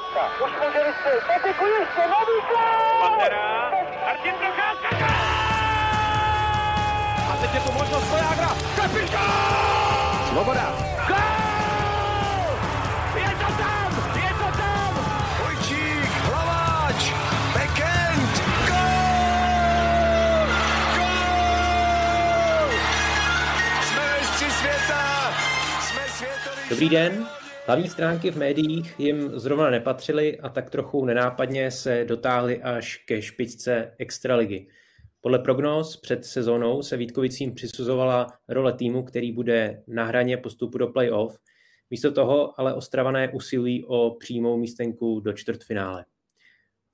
Procházka. Už může vystřelit. Patiku ještě, nový gol! Pantera, Martin Procházka, A teď je tu možnost Vojágra. Kapitán! Svoboda, Gol! Je to tam! Je to tam! Vojčík, Hlaváč, Bekend, gol! Gol! Jsme mistři světa! Jsme světoví Dobrý den. Hlavní stránky v médiích jim zrovna nepatřily a tak trochu nenápadně se dotáhly až ke špičce extraligy. Podle prognóz před sezónou se Vítkovicím přisuzovala role týmu, který bude na hraně postupu do play-off. Místo toho ale Ostravané usilují o přímou místenku do čtvrtfinále.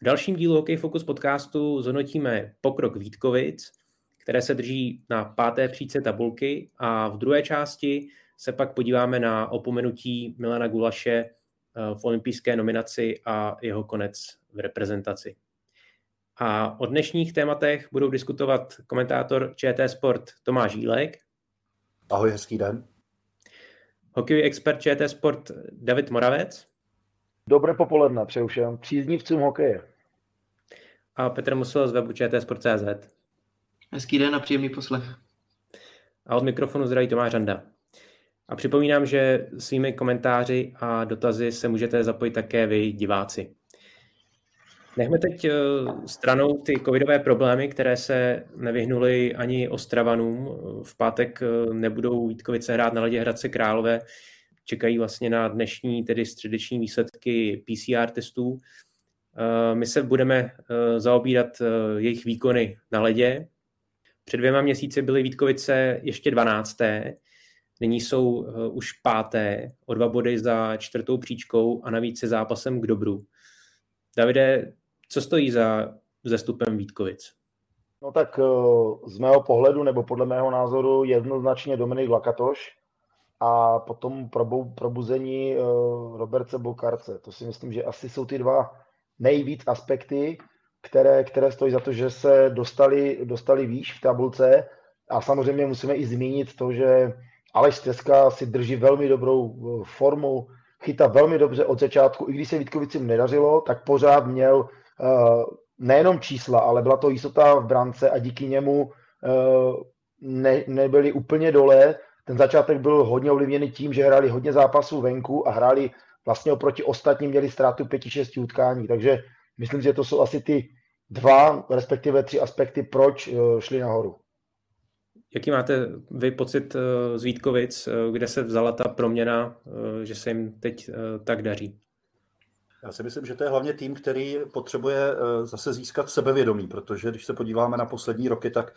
V dalším dílu Hockey Focus podcastu zhodnotíme pokrok Vítkovic, které se drží na páté příčce tabulky a v druhé části se pak podíváme na opomenutí Milana Gulaše eh, v olympijské nominaci a jeho konec v reprezentaci. A o dnešních tématech budou diskutovat komentátor ČT Sport Tomáš Jílek, Ahoj, hezký den. hokejový expert ČT Sport David Moravec Dobré popoledne přeju všem příznivcům hokeje. a Petr Musil z webu ČT Sport.cz. Hezký den a příjemný poslech. A od mikrofonu zdraví Tomáš Randa. A připomínám, že svými komentáři a dotazy se můžete zapojit také vy, diváci. Nechme teď eh, stranou ty covidové problémy, které se nevyhnuly ani Ostravanům. V pátek eh, nebudou Vítkovice hrát na ledě Hradce Králové. Čekají vlastně na dnešní, tedy středeční výsledky PCR testů. Eh, My se budeme zaobírat jejich výkony na ledě. Před dvěma měsíci byly Vítkovice ještě 12. Nyní jsou už páté, o dva body za čtvrtou příčkou a navíc se zápasem k dobru. Davide, co stojí za zestupem Vítkovic? No tak eh, z mého pohledu, nebo podle mého názoru, jednoznačně Dominik Lakatoš a potom probuzení eh, Roberce Bokarce. To si myslím, že asi jsou ty dva nejvíc aspekty, které, které stojí za to, že se dostali, dostali výš v tabulce. A samozřejmě musíme i zmínit to, že Aleš Steska si drží velmi dobrou eh, formu, chytá velmi dobře od začátku, i když se Vítkovicím nedařilo, tak pořád měl uh, nejenom čísla, ale byla to jistota v brance a díky němu uh, ne, nebyli úplně dole. Ten začátek byl hodně ovlivněný tím, že hráli hodně zápasů venku a hráli vlastně oproti ostatním, měli ztrátu 5-6 utkání, takže myslím, že to jsou asi ty dva, respektive tři aspekty, proč šli nahoru. Jaký máte vy pocit z Vítkovic, kde se vzala ta proměna, že se jim teď tak daří? Já si myslím, že to je hlavně tým, který potřebuje zase získat sebevědomí, protože když se podíváme na poslední roky, tak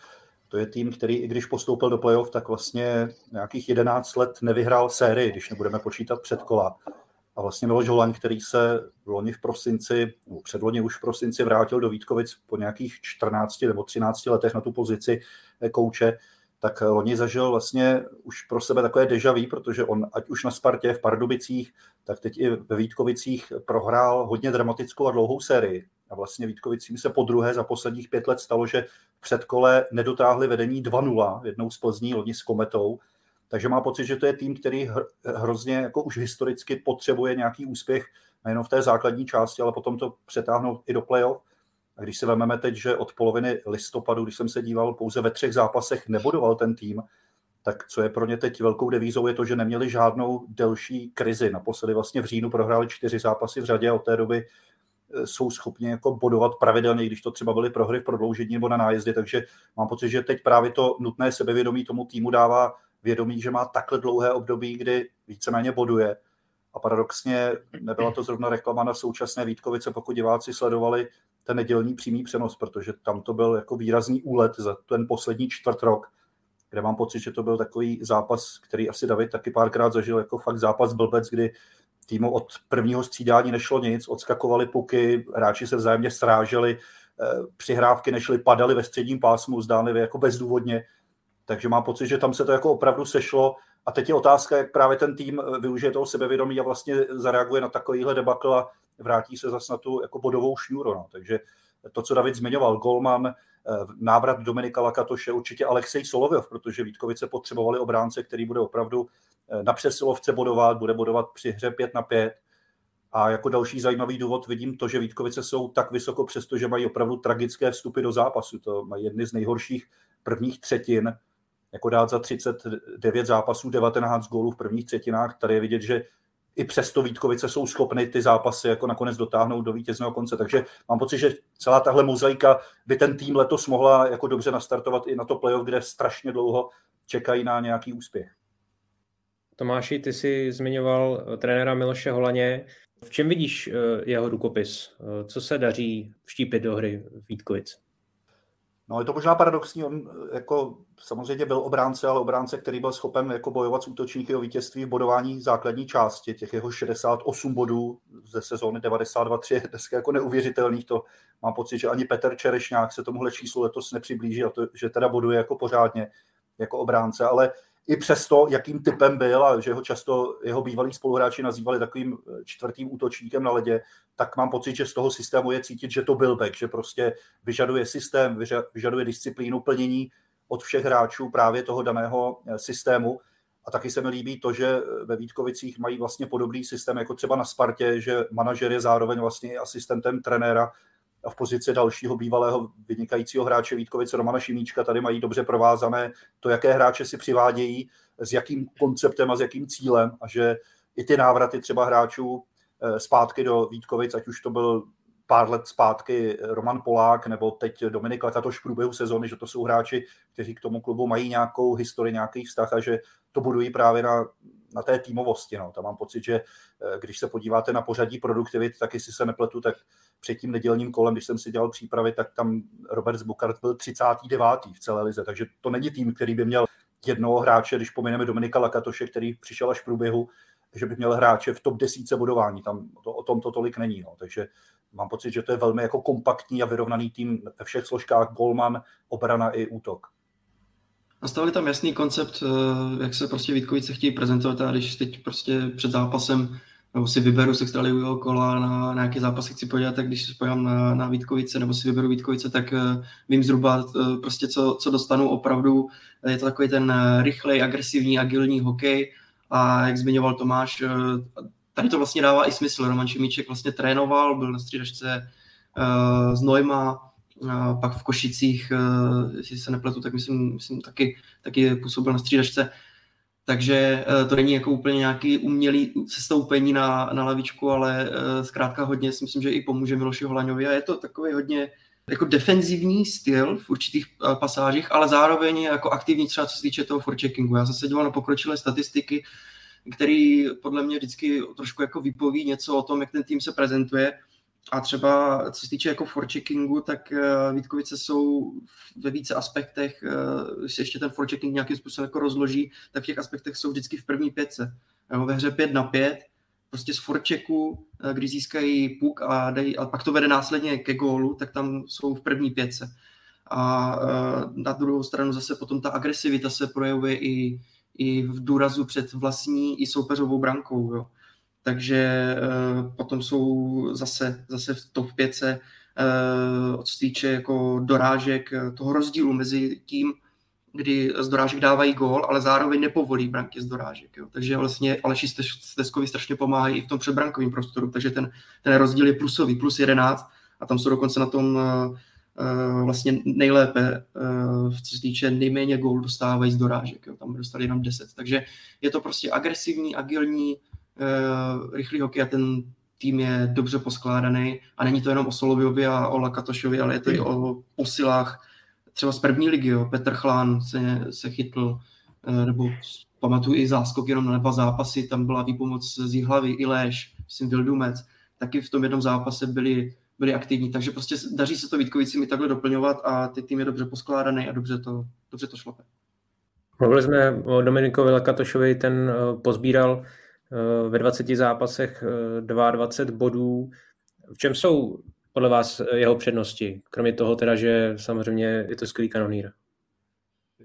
to je tým, který i když postoupil do playoff, tak vlastně nějakých 11 let nevyhrál sérii, když nebudeme počítat předkola. A vlastně Miloš Holaň, který se loni v prosinci, nebo předloni už v prosinci vrátil do Vítkovic po nějakých 14 nebo 13 letech na tu pozici kouče, tak loni zažil vlastně už pro sebe takové deja vu, protože on ať už na Spartě, v Pardubicích, tak teď i ve Vítkovicích prohrál hodně dramatickou a dlouhou sérii. A vlastně Vítkovicím se po druhé za posledních pět let stalo, že v předkole nedotáhli vedení 2-0, jednou z Plzní, loni s Kometou. Takže má pocit, že to je tým, který hrozně jako už historicky potřebuje nějaký úspěch nejenom v té základní části, ale potom to přetáhnout i do playoff. A když si vezmeme teď, že od poloviny listopadu, když jsem se díval pouze ve třech zápasech, nebodoval ten tým, tak co je pro ně teď velkou devízou, je to, že neměli žádnou delší krizi. Naposledy vlastně v říjnu prohráli čtyři zápasy v řadě a od té doby jsou schopni jako bodovat pravidelně, když to třeba byly prohry v prodloužení nebo na nájezdy, takže mám pocit, že teď právě to nutné sebevědomí tomu týmu dává vědomí, že má takhle dlouhé období, kdy víceméně boduje. A paradoxně nebyla to zrovna reklama na současné Vítkovice, pokud diváci sledovali ten nedělní přímý přenos, protože tam to byl jako výrazný úlet za ten poslední čtvrt rok, kde mám pocit, že to byl takový zápas, který asi David taky párkrát zažil, jako fakt zápas blbec, kdy týmu od prvního střídání nešlo nic, odskakovali puky, hráči se vzájemně sráželi, přihrávky nešly, padaly ve středním pásmu, zdánlivě jako bezdůvodně, takže mám pocit, že tam se to jako opravdu sešlo a teď je otázka, jak právě ten tým využije toho sebevědomí a vlastně zareaguje na takovýhle debakl a vrátí se zase na tu jako bodovou šňůru. No. Takže to, co David zmiňoval, Golman, návrat Dominika Lakatoše, určitě Alexej Solověv, protože Vítkovice potřebovali obránce, který bude opravdu na přesilovce bodovat, bude bodovat při hře 5 na 5. A jako další zajímavý důvod vidím to, že Vítkovice jsou tak vysoko, přestože mají opravdu tragické vstupy do zápasu. To mají jedny z nejhorších prvních třetin, jako dát za 39 zápasů 19 gólů v prvních třetinách. Tady je vidět, že i přesto Vítkovice jsou schopny ty zápasy jako nakonec dotáhnout do vítězného konce. Takže mám pocit, že celá tahle mozaika by ten tým letos mohla jako dobře nastartovat i na to playoff, kde strašně dlouho čekají na nějaký úspěch. Tomáši, ty jsi zmiňoval eh, trenéra Miloše Holaně. V čem vidíš eh, jeho rukopis? Eh, co se daří vštípit do hry Vítkovic? No je to možná paradoxní, on jako samozřejmě byl obránce, ale obránce, který byl schopen jako bojovat s útočníky o vítězství v bodování základní části, těch jeho 68 bodů ze sezóny 92-3 je dneska jako neuvěřitelných, to mám pocit, že ani Petr Čerešňák se tomuhle číslu letos nepřiblíží a to, že teda boduje jako pořádně jako obránce, ale i přesto, jakým typem byl a že ho často jeho bývalí spoluhráči nazývali takovým eh, čtvrtým útočníkem na ledě, tak mám pocit, že z toho systému je cítit, že to byl back, že prostě vyžaduje systém, vyžaduje disciplínu plnění od všech hráčů právě toho daného eh, systému. A taky se mi líbí to, že eh, ve Vítkovicích mají vlastně podobný systém jako třeba na Spartě, že manažer je zároveň vlastně asistentem trenéra a v pozici dalšího bývalého vynikajícího hráče Vítkovice Romana Šimíčka tady mají dobře provázané to, jaké hráče si přivádějí, s jakým konceptem a s jakým cílem a že i ty návraty třeba hráčů eh, zpátky do Vítkovic, ať už to byl pár let zpátky Roman Polák nebo teď Dominik Lekatoš v průběhu sezóny, že to jsou hráči, kteří k tomu klubu mají nějakou historii, nějaký vztah a že to budují právě na, na té týmovosti. No. Tam mám pocit, že eh, když se podíváte na pořadí produktivit, tak jestli se nepletu, tak před tím nedělním kolem, když jsem si dělal přípravy, tak tam Robert Bukart byl 39. v celé lize, takže to není tým, který by měl jednoho hráče, když pomineme Dominika Lakatoše, který přišel až v průběhu, že by měl hráče v top 10 bodování, tam to, o tom to tolik není. No. Takže mám pocit, že to je velmi jako kompaktní a vyrovnaný tým ve všech složkách, golman, obrana i útok. Nastavili tam jasný koncept, eh, jak se prostě Vítkovice chtějí prezentovat a když teď prostě před zápasem nebo si vyberu z extraligového kola na, na nějaké zápasy chci podívat, tak když se spojím na, na Vítkovice nebo si vyberu Vítkovice, tak uh, vím zhruba uh, prostě, co, co dostanu opravdu. Je to takový ten uh, rychlej, agresivní, agilní hokej a jak zmiňoval Tomáš, uh, tady to vlastně dává i smysl. Roman Šimíček vlastně trénoval, byl na střídačce uh, z Nojma, uh, pak v Košicích, uh, jestli se nepletu, tak myslím, myslím taky, taky působil na střídačce. Takže uh, to není jako úplně nějaký umělý sestoupení na, na lavičku, ale uh, zkrátka hodně si myslím, že i pomůže Miloši Holaňovi a je to takový hodně jako defenzivní styl v určitých uh, pasážích, ale zároveň jako aktivní třeba co se týče toho forecheckingu. Já jsem se díval na pokročilé statistiky, který podle mě vždycky trošku jako vypoví něco o tom, jak ten tým se prezentuje. A třeba co se týče jako forecheckingu, tak uh, Vítkovice jsou ve více aspektech, uh, když se ještě ten forechecking nějakým způsobem jako rozloží, tak v těch aspektech jsou vždycky v první pětce. Jo, ve hře 5 na 5, prostě z forčeku, uh, když získají puk a, dají, a pak to vede následně ke gólu, tak tam jsou v první pětce. A na druhou stranu zase potom ta agresivita se projevuje i i v důrazu před vlastní i soupeřovou brankou. Jo. Takže uh, potom jsou zase, zase v top 5 uh, co se týče jako dorážek, eh, toho rozdílu mezi tím, kdy z dorážek dávají gól, ale zároveň nepovolí branky z dorážek. Jo. Takže vlastně Aleši Steskovi strašně pomáhají i v tom předbrankovém prostoru, takže ten, ten rozdíl je plusový, plus 11 a tam jsou dokonce na tom uh, vlastně nejlépe, uh, co se týče nejméně gól dostávají z dorážek. Jo. Tam dostali jenom 10. Takže je to prostě agresivní, agilní, uh, rychlý hokej a ten tým je dobře poskládaný a není to jenom o Soloviovi a o Lakatošovi, ale je to i o posilách třeba z první ligy. Jo. Petr Chlán se, se chytl, uh, nebo pamatuju i záskok jenom na dva zápasy, tam byla výpomoc z Jihlavy, i Léš, myslím Vildumec, taky v tom jednom zápase byli byli aktivní. Takže prostě daří se to Vítkovicím i takhle doplňovat a ty tým je dobře poskládaný a dobře to, dobře to šlape. Mluvili jsme o Dominikovi Lakatošovi, ten eh, pozbíral eh, ve 20 zápasech 22 eh, bodů. V čem jsou podle vás jeho přednosti? Kromě toho teda, že samozřejmě je to skvělý kanonýr.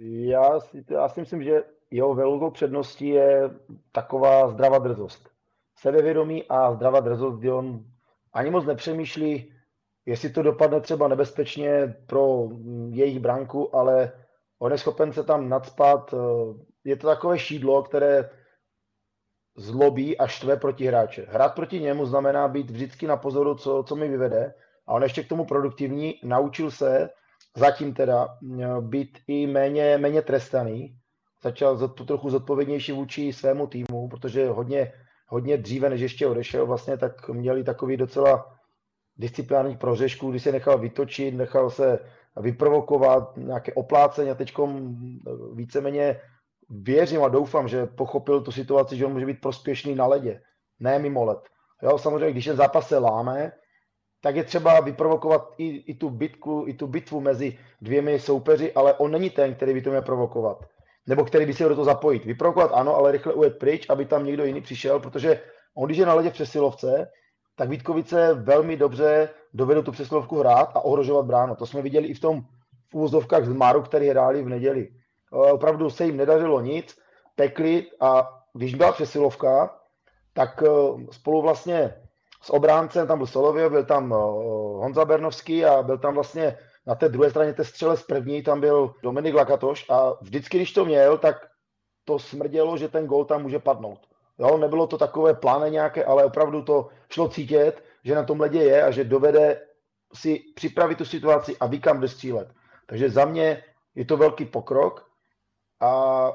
Já si, já si myslím, že jeho velkou předností je taková zdravá drzost. Sebevědomí a zdravá drzost, kdy on ani moc nepřemýšlí, jestli to dopadne třeba nebezpečně pro jejich branku, ale on je schopen se tam nadspat. Je to takové šídlo, které zlobí a štve proti hráče. Hrát proti němu znamená být vždycky na pozoru, co, co mi vyvede. A on ještě k tomu produktivní, naučil se zatím teda být i méně, méně trestaný. Začal zod, trochu zodpovědnější vůči svému týmu, protože hodně, hodně dříve, než ještě odešel, vlastně tak měli takový docela disciplinární prořešku, kdy se nechal vytočit, nechal se vyprovokovat, nějaké oplácení a teď víceméně věřím a doufám, že pochopil tu situaci, že on může být prospěšný na ledě, ne mimo led. Jo, samozřejmě, když ten zápas se láme, tak je třeba vyprovokovat i, i, tu bitku, i tu bitvu mezi dvěmi soupeři, ale on není ten, který by to měl provokovat. Nebo který by se do toho zapojit. Vyprovokovat ano, ale rychle ujet pryč, aby tam někdo jiný přišel, protože on, když je na ledě v přesilovce, tak Vítkovice velmi dobře dovedou tu přesilovku hrát a ohrožovat bránu. To jsme viděli i v tom v úvozovkách z Maru, který hráli v neděli. Eh, opravdu se jim nedařilo nic, pekli a když byla přesilovka, tak eh, spolu vlastně s obráncem, tam byl Solovio, byl tam eh, Honza Bernovský a byl tam vlastně na té druhé straně té střele z první, tam byl Dominik Lakatoš a vždycky, když to měl, tak to smrdělo, že ten gol tam může padnout. Jo, nebylo to takové pláne nějaké, ale opravdu to šlo cítit, že na tom ledě je a že dovede si připravit tu situaci a ví, kam jde střílet. Takže za mě je to velký pokrok a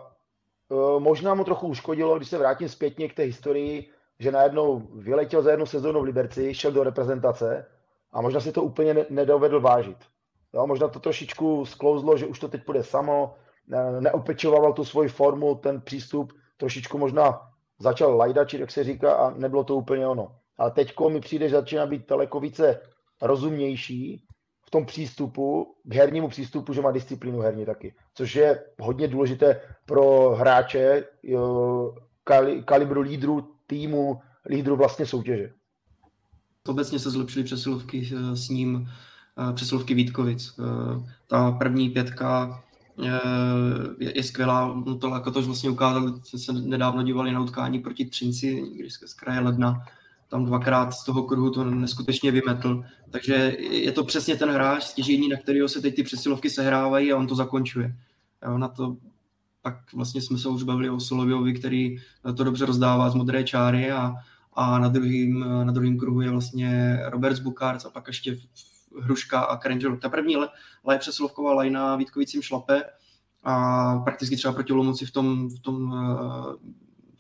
e, možná mu trochu uškodilo, když se vrátím zpětně k té historii, že najednou vyletěl za jednu sezónu v Liberci, šel do reprezentace a možná si to úplně ne- nedovedl vážit. Jo, možná to trošičku sklouzlo, že už to teď půjde samo, ne- neopečoval tu svoji formu, ten přístup, trošičku možná začal lajdačit, jak se říká, a nebylo to úplně ono. Ale teď mi přijde, že začíná být daleko více rozumnější v tom přístupu, k hernímu přístupu, že má disciplínu herní taky. Což je hodně důležité pro hráče kali, kalibru lídru týmu, lídru vlastně soutěže. Obecně se zlepšily přesilovky eh, s ním, eh, přesilovky Vítkovic. Eh, ta první pětka je, je skvělá, no to jako to vlastně ukázal, jsme se nedávno dívali na utkání proti Třinci, když z kraje ledna, tam dvakrát z toho kruhu to neskutečně vymetl. Takže je to přesně ten hráč stěžení, na kterého se teď ty přesilovky sehrávají a on to zakončuje. Jo, na to pak vlastně jsme se už bavili o Soloviovi, který to dobře rozdává z modré čáry a, a na druhým, na druhým kruhu je vlastně Robert Bukarc a pak ještě Hruška a Krangel. Ta první je přesilovková lajna Vítkovicím šlape a prakticky třeba proti Lomoci v tom, v tom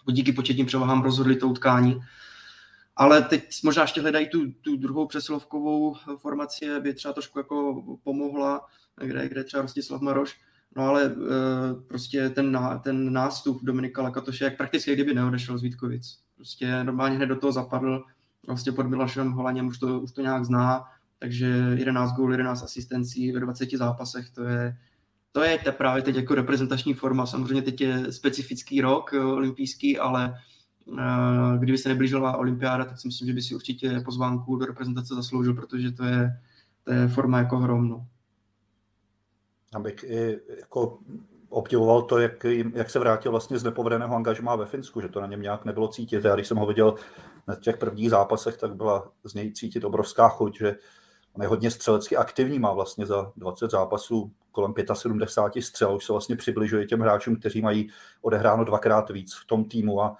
uh, díky početním převahám rozhodli to utkání. Ale teď možná ještě hledají tu, tu druhou přesilovkovou formaci, aby třeba trošku jako pomohla, kde, kde třeba Rostislav Maroš. No ale e, prostě ten, ten nástup Dominika Lakatoše, jak prakticky kdyby neodešel z Vítkovic. Prostě normálně hned do toho zapadl, vlastně pod Milašem Holaněm už to, už to nějak zná, takže 11 gólů, 11 asistencí ve 20 zápasech, to je, to je te právě teď jako reprezentační forma. Samozřejmě teď je specifický rok eh, olympijský, ale kdyby se neblížila olympiáda, tak si myslím, že by si určitě pozvánku do reprezentace zasloužil, protože to je, to je forma jako hrom. No. Abych i jako obdivoval to, jak, jak se vrátil vlastně z nepovedeného angažmá ve Finsku, že to na něm nějak nebylo cítit. Já když jsem ho viděl na těch prvních zápasech, tak byla z něj cítit obrovská chuť, že on je hodně střelecky aktivní, má vlastně za 20 zápasů kolem 75 střel, už se vlastně přibližuje těm hráčům, kteří mají odehráno dvakrát víc v tom týmu a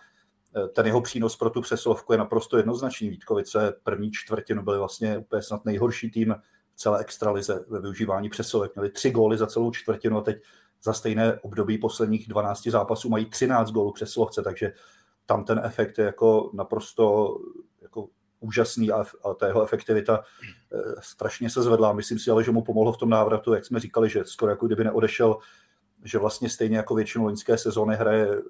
ten jeho přínos pro tu přeslovku je naprosto jednoznačný. Vítkovice první čtvrtinu byly vlastně úplně snad nejhorší tým celé extralize ve využívání přesilovek. Měli tři góly za celou čtvrtinu a teď za stejné období posledních 12 zápasů mají 13 gólů přesilovce, takže tam ten efekt je jako naprosto jako úžasný a, a ta jeho efektivita e, strašně se zvedla. Myslím si ale, že mu pomohlo v tom návratu, jak jsme říkali, že skoro jako kdyby neodešel, že vlastně stejně jako většinu loňské sezóny hraje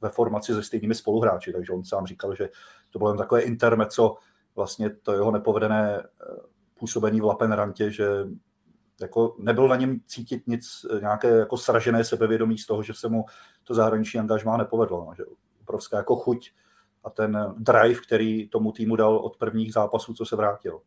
ve formaci se stejnými spoluhráči, takže on sám říkal, že to bylo jen takové intermeco, vlastně to jeho nepovedené e, působení v Lapenrantě, že jako nebyl na něm cítit nic, nějaké jako sražené sebevědomí z toho, že se mu to zahraniční angažmá nepovedlo. No, že obrovská jako chuť a ten drive, který tomu týmu dal od prvních zápasů, co se vrátil.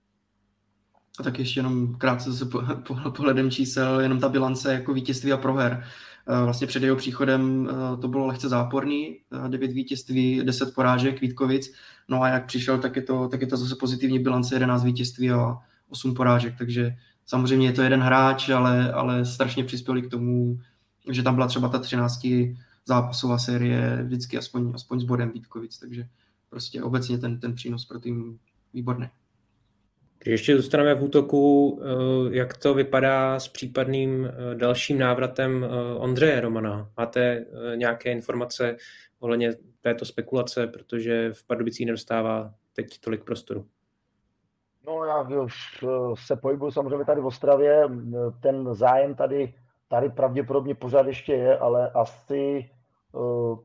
A tak ještě jenom krátce se pohledem čísel, jenom ta bilance jako vítězství a proher. Eh, vlastně před jeho příchodem eh, to bylo lehce záporný, 9 eh, vítězství, 10 porážek Vítkovic, no a jak přišel, tak je to, tak je to zase pozitivní bilance, 11 vítězství a 8 porážek, takže samozřejmě je to jeden hráč, ale, ale strašně přispěli k tomu, že tam byla třeba ta 13 zápasová série vždycky aspoň, aspoň s bodem Vítkovic, takže prostě obecně ten, ten přínos pro tým výborný. Když ještě zůstaneme v útoku, eh, jak to vypadá s případným eh, dalším návratem eh, Ondřeje Romana? Máte nějaké informace ohledně této spekulace, protože v Pardubicích nedostává teď tolik prostoru? No já už se pohybuju samozřejmě tady v Ostravě, ten zájem tady, tady pravděpodobně pořád ještě je, ale asi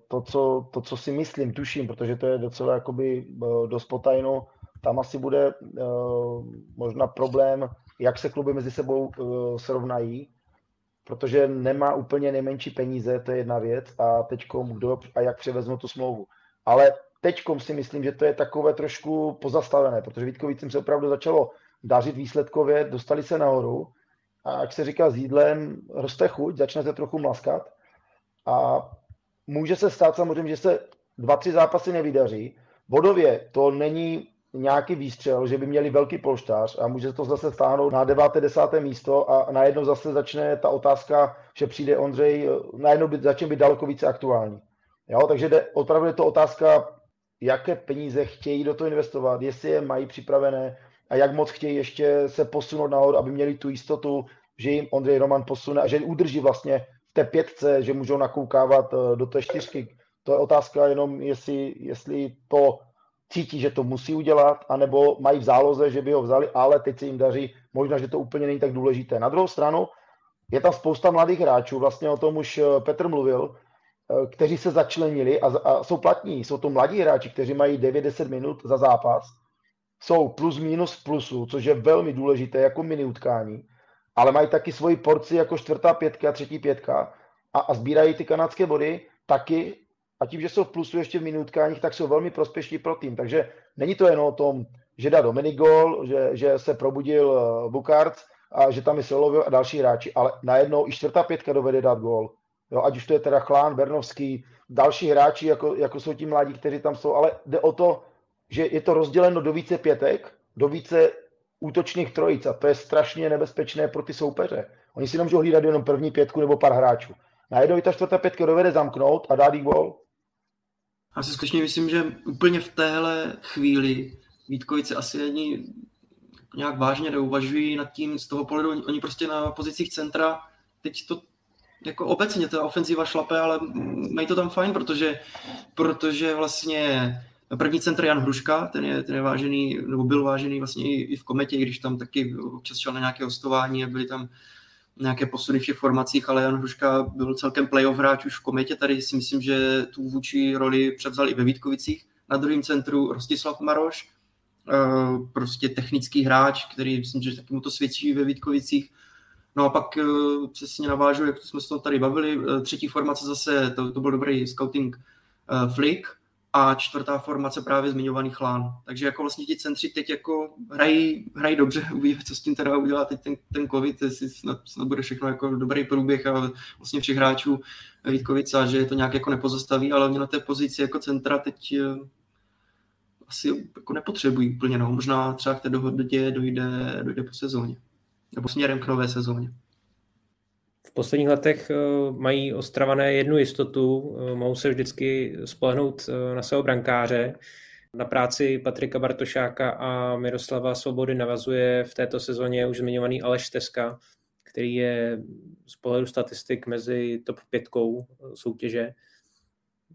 to co, to, co si myslím, tuším, protože to je docela jakoby dost potajno, tam asi bude uh, možná problém, jak se kluby mezi sebou uh, srovnají, protože nemá úplně nejmenší peníze, to je jedna věc, a teďkom kdo a jak převezmu tu smlouvu. Ale teďkom si myslím, že to je takové trošku pozastavené, protože Vítkovicím se opravdu začalo dařit výsledkově, dostali se nahoru a jak se říká s jídlem, roste chuť, začnete trochu mlaskat a může se stát samozřejmě, že se dva, tři zápasy nevydaří. Bodově to není nějaký výstřel, že by měli velký polštář a může to zase stáhnout na 9. 10. místo a najednou zase začne ta otázka, že přijde Ondřej, najednou by, začne být daleko více aktuální. Jo, takže jde, opravdu je to otázka, jaké peníze chtějí do toho investovat, jestli je mají připravené a jak moc chtějí ještě se posunout nahoru, aby měli tu jistotu, že jim Ondřej Roman posune a že udrží vlastně v té pětce, že můžou nakoukávat eh, do té čtyřky. To je otázka jenom, jestli, jestli to cítí, že to musí udělat, anebo mají v záloze, že by ho vzali, ale teď se jim daří, možná, že to úplně není tak důležité. Na druhou stranu je tam spousta mladých hráčů, vlastně o tom už eh, Petr mluvil, eh, kteří se začlenili a, a jsou platní. Jsou to mladí hráči, kteří mají 9-10 minut za zápas, jsou plus minus plusu, což je velmi důležité jako mini utkání, ale mají taky svoji porci jako čtvrtá pětka, třetí pětka a, a sbírají ty kanadské body taky a tím, že jsou v plusu ještě v minutkáních, tak jsou velmi prospěšní pro tým. Takže není to jen o tom, že dá Dominik gol, že, že se probudil eh, Bukarc a že tam je Solovil a další hráči, ale najednou i čtvrtá pětka dovede dát gol. Jo, ať už to je teda Chlán, Bernovský, další hráči, jako, jako jsou ti mladí, kteří tam jsou, ale jde o to, že je to rozděleno do více pětek, do více útočných trojic a to je strašně nebezpečné pro ty soupeře. Oni si nemůžou hlídat jenom první pětku nebo pár hráčů. Najednou i ta čtvrtá pětka dovede zamknout a dát jí gol. Já si skutečně myslím, že úplně v téhle chvíli Vítkovice asi ani nějak vážně neuvažují nad tím z toho pohledu, oni prostě na pozicích centra, teď to jako obecně ta ofenziva šlape, ale mají to tam fajn, protože, protože vlastně první centr Jan Hruška, ten je, ten je vážený, nebo byl vážený vlastně i, i v kometě, když tam taky občas šel na nějaké hostování a byli tam nějaké posuny v těch formacích, ale Jan Hruška byl celkem playoff hráč už v kometě, tady si myslím, že tu vůči roli převzal i ve Vítkovicích. Na druhém centru Rostislav Maroš, eh, prostě technický hráč, který myslím, že taky mu to svědčí ve Vítkovicích. No a pak eh, přesně navážu, jak jsme se to tady bavili, eh, třetí formace zase, to, to byl dobrý scouting flick, a čtvrtá formace právě zmiňovaný chlán. Takže jako vlastně ti centři teď jako hrají, hrají dobře, uvidíme, co s tím teda udělá teď ten, ten covid, jestli snad, snad, bude všechno jako dobrý průběh a vlastně všech hráčů Vítkovica, že je to nějak jako nepozastaví, ale oni na té pozici jako centra teď eh, asi jako nepotřebují úplně, no. Možná třeba k té dohodě dojde, dojde po sezóně. Nebo směrem k nové sezóně. Posledních letech eh, mají Ostravané jednu jistotu, eh, mohou se vždycky spolehnout eh, na svého brankáře. Na práci Patrika Bartošáka a Miroslava Svobody navazuje v této sezóně už zmiňovaný Aleš Teska, který je z pohledu statistik mezi top pětkou soutěže.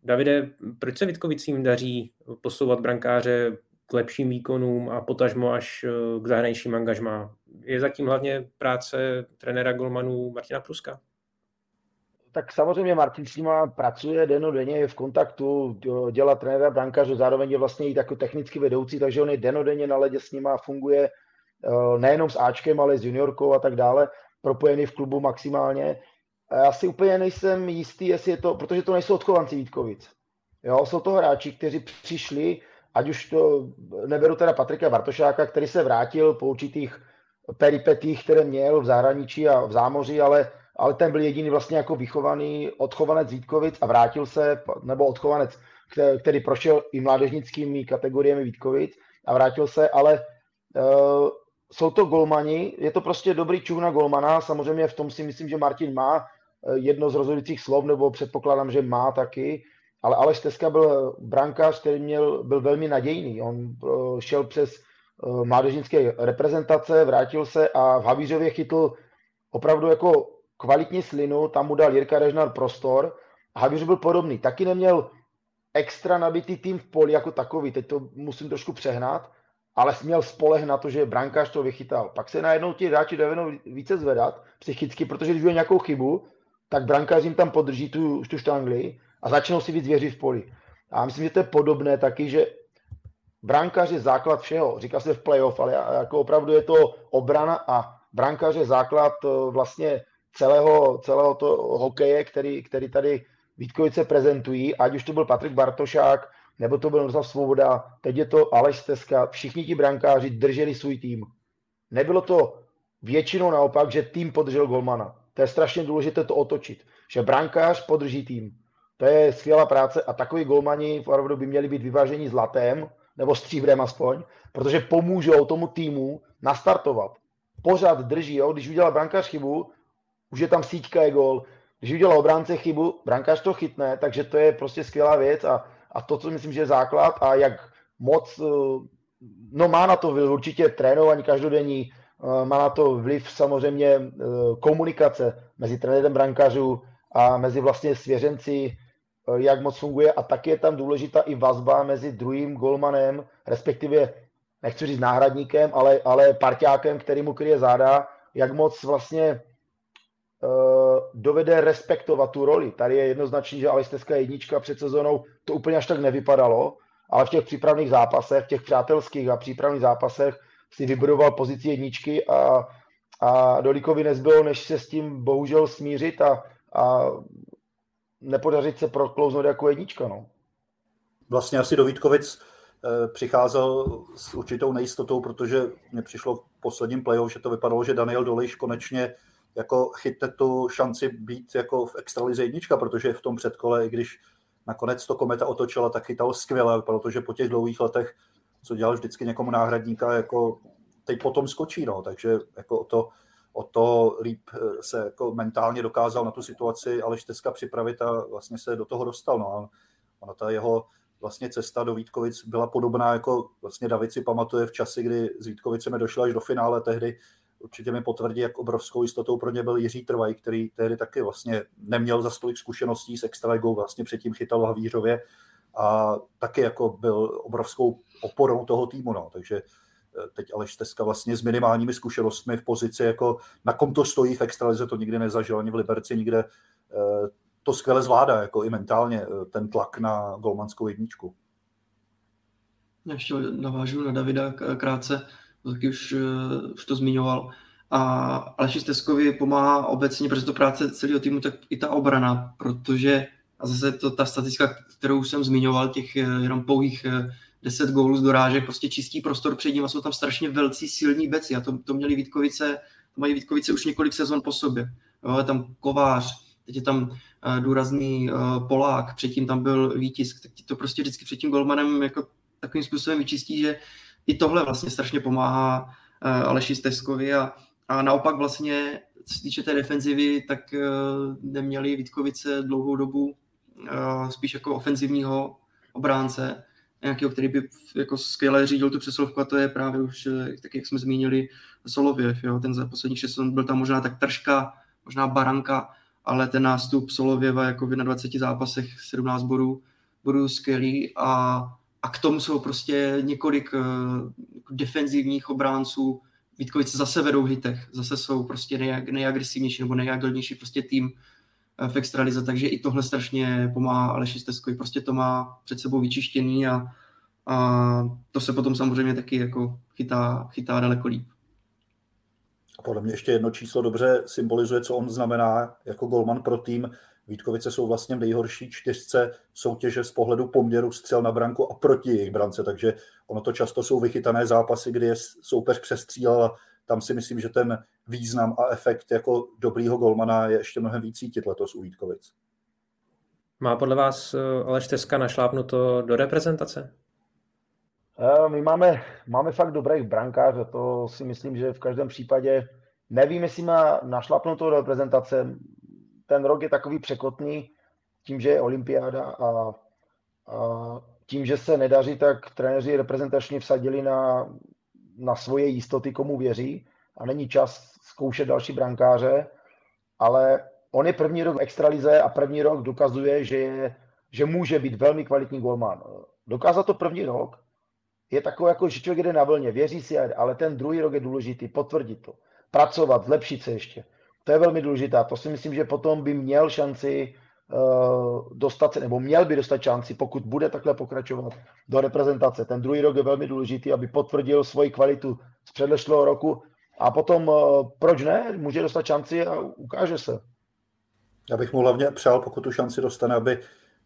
Davide, proč se Vitkovicím daří posouvat brankáře k lepším výkonům a potažmo až k zahraničním angažmá? Je zatím hlavně práce trenéra golmanů Martina Pruska? Tak samozřejmě Martin s nima pracuje denně, je v kontaktu, dělá trenéra brankářů, zároveň je vlastně i jako technicky vedoucí, takže on je denně na ledě s nima, funguje eh, nejenom s Ačkem, ale s juniorkou a tak dále, propojený v klubu maximálně. Já si úplně nejsem jistý, jestli je to, protože to nejsou odchovanci Vítkovic. Jo, jsou to hráči, kteří přišli, ať už to, neberu teda Patrika Bartošáka, který se vrátil po určitých peripetích, které měl v zahraničí a v zámoří, ale, ale ten byl jediný vlastně jako vychovaný odchovanec Vítkovic a vrátil se, nebo odchovanec, který prošel i mládežnickými kategoriemi Vítkovic a vrátil se, ale uh, jsou to golmani, je to prostě dobrý čuh na golmana, samozřejmě v tom si myslím, že Martin má jedno z rozhodujících slov, nebo předpokládám, že má taky, ale Aleš Teska byl brankář, který měl, byl velmi nadějný. On šel přes mládežnické reprezentace, vrátil se a v Havířově chytl opravdu jako kvalitní slinu, tam mu dal Jirka Režnar prostor. A Havíř byl podobný. Taky neměl extra nabitý tým v poli jako takový, teď to musím trošku přehnat, ale směl spoleh na to, že brankář to vychytal. Pak se najednou ti hráči dovedou více zvedat psychicky, protože když nějakou chybu, tak brankář jim tam podrží tu, tu štangli a začnou si víc věřit v poli. A myslím, že to je podobné taky, že brankář je základ všeho. Říká se v playoff, ale jako opravdu je to obrana a brankář je základ eh, vlastně celého, celého to hokeje, který, který tady Vítkovice prezentují, ať už to byl Patrik Bartošák, nebo to byl Miroslav Svoboda, teď je to Aleš Steska, všichni ti brankáři drželi svůj tým. Nebylo to většinou naopak, že tým podržel golmana. To je strašně důležité to otočit, že brankář podrží tým. To je skvělá práce a takový golmani opravdu by měli být vyvážení zlatem, nebo stříbrem aspoň, protože pomůžou tomu týmu nastartovat. Pořád drží, jo? když udělal brankář chybu, už je tam síťka je gol. Když udělal obránce chybu, brankář to chytne, takže to je prostě skvělá věc a, a to, co myslím, že je základ a jak moc, eh, no má na to určitě trénování každodenní, eh, má na to vliv samozřejmě eh, komunikace mezi trenérem brankářů a mezi vlastně svěřenci, jak moc funguje a taky je tam důležitá i vazba mezi druhým golmanem, respektive nechci říct náhradníkem, ale, ale parťákem, který mu kryje záda, jak moc vlastně uh, dovede respektovat tu roli. Tady je jednoznačný, že Aleš Teska jednička před sezónou to úplně až tak nevypadalo, ale v těch přípravných zápasech, v těch přátelských a přípravných zápasech si vybudoval pozici jedničky a, a Dolíkovi nezbylo, než se s tím bohužel smířit a, a nepodařit se proklouznout jako jednička. No. Vlastně asi do Vítkovic eh, přicházel s určitou nejistotou, protože mě přišlo v posledním playoff, že to vypadalo, že Daniel Dolejš konečně jako chytne tu šanci být jako v extralize jednička, protože v tom předkole, i když nakonec to Kometa otočila, tak chytal skvěle, protože po těch dlouhých letech, co dělal vždycky někomu náhradníka, jako teď potom skočí, no, takže jako o to, o to líp eh, se jako mentálně dokázal na tu situaci ale Šteska připravit a vlastně se do toho dostal. No. A ona ta jeho vlastně cesta do Vítkovic byla podobná, jako vlastně David si pamatuje v časi, kdy z Vítkovicemi došla až do finále tehdy, určitě mi potvrdí, jak obrovskou jistotou pro ně byl Jiří Trvaj, který tehdy taky vlastně neměl za stolik zkušeností s extraligou, vlastně předtím chytal Havířově a taky jako byl obrovskou oporou toho týmu, no. takže teď Aleš Teska vlastně s minimálními zkušenostmi v pozici, jako na kom to stojí v extralize, to nikdy nezažil ani v Liberci, nikde eh, to skvěle zvládá, jako i mentálně, eh, ten tlak na golmanskou jedničku. Ještě navážu na Davida krátce, taky už, už to zmiňoval. A Aleši Teskovi pomáhá obecně, protože to práce celého týmu, tak i ta obrana, protože a zase to ta statistika, kterou jsem zmiňoval, těch jenom pouhých 10 gólů z dorážek, prostě čistý prostor před ním a jsou tam strašně velcí silní beci. A to, to měli Vítkovice, to mají Vítkovice už několik sezon po sobě. Jo, je tam Kovář, teď je tam uh, důrazný uh, Polák, předtím tam byl Vítisk, tak ti to prostě vždycky před tím golmanem jako takovým způsobem vyčistí, že i tohle vlastně strašně pomáhá uh, Aleši Steskovi. A, a naopak vlastně, co se týče té defenzivy, tak uh, neměli Vítkovice dlouhou dobu uh, spíš jako ofenzivního obránce, nějakého, který by jako skvěle řídil tu přesilovku a to je právě už, eh, tak jak jsme zmínili, Solověv. Jo? Ten za posledních šest byl tam možná tak tržka, možná baranka, ale ten nástup Solověva jako v 21 zápasech 17 bodů, bodů skvělý a, a k tomu jsou prostě několik uh, defenzivních obránců, Vítkovice zase vedou hitech, zase jsou prostě nej, nejagresivnější nebo nejagilnější prostě tým, v extralize, takže i tohle strašně pomáhá Aleši Steskovi, prostě to má před sebou vyčištěný a, a to se potom samozřejmě taky jako chytá, chytá daleko líp. Podle mě ještě jedno číslo dobře symbolizuje, co on znamená jako golman pro tým. Vítkovice jsou vlastně v nejhorší čtyřce soutěže z pohledu poměru střel na branku a proti jejich brance, takže ono to často jsou vychytané zápasy, kdy je soupeř přestřílel tam si myslím, že ten význam a efekt jako dobrýho golmana je ještě mnohem víc cítit letos u Vítkovic. Má podle vás eh, Aleš Teska našlápnuto do reprezentace? Eh, my máme, máme fakt dobrých brankářů, to si myslím, že v každém případě nevím, jestli má našlapnutou do reprezentace. ten rok je takový překotný tím, že je olympiáda a, a tím, že se nedaří, tak trenéři reprezentačně vsadili na, na svoje jistoty, komu věří a není čas zkoušet další brankáře, ale on je první rok v extralize a první rok dokazuje, že, je, že může být velmi kvalitní golman. Dokázat to první rok je takové, jako, že člověk jde na vlně, věří si, ale ten druhý rok je důležitý, potvrdit to, pracovat, zlepšit se ještě. To je velmi důležité. To si myslím, že potom by měl šanci dostat se, nebo měl by dostat šanci, pokud bude takhle pokračovat do reprezentace. Ten druhý rok je velmi důležitý, aby potvrdil svoji kvalitu z předlešlého roku a potom, uh, proč ne, může dostat šanci a ukáže se. Já bych mu hlavně přál, pokud tu šanci dostane, aby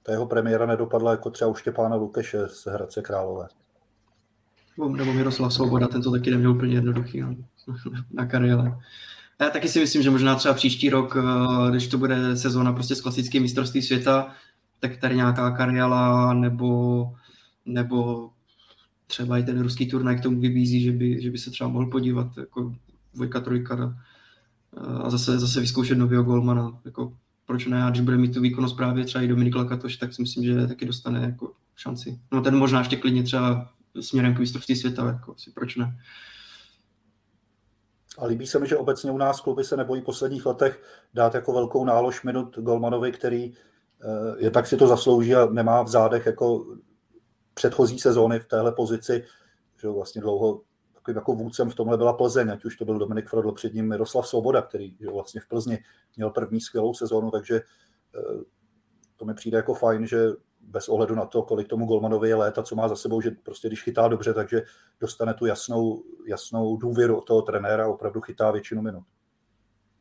ta jeho premiéra nedopadla jako třeba u Štěpána Lukeše z Hradce Králové. Nebo Miroslav Svoboda, ten to taky neměl úplně jednoduchý no. na kariéře. Já taky si myslím, že možná třeba příští rok, eh, když to bude sezóna prostě s klasickým mistrovství světa, tak tady nějaká kariéla nebo, nebo třeba i ten ruský turnaj k tomu vybízí, že by, že by se třeba mohl podívat jako dvojka, trojka a zase, zase vyzkoušet nového golmana. Jako, proč ne? A když bude mít tu výkonnost právě třeba i Dominik Lakatoš, tak si myslím, že taky dostane jako šanci. No ten možná ještě klidně třeba směrem k mistrovství světa, jako si proč ne. A líbí se mi, že obecně u nás kluby se nebojí v posledních letech dát jako velkou nálož minut Golmanovi, který eh, je tak si to zaslouží a nemá v zádech jako předchozí sezóny v téhle pozici, že vlastně dlouho takovým jako vůdcem v tomhle byla Plzeň, ať už to byl Dominik Frodl, před ním Miroslav Svoboda, který že vlastně v Plzni měl první skvělou sezónu, takže eh, to mi přijde jako fajn, že bez ohledu na to, kolik tomu Golmanovi je léta, co má za sebou, že prostě když chytá dobře, takže dostane tu jasnou, jasnou důvěru od toho trenéra, opravdu chytá většinu minut.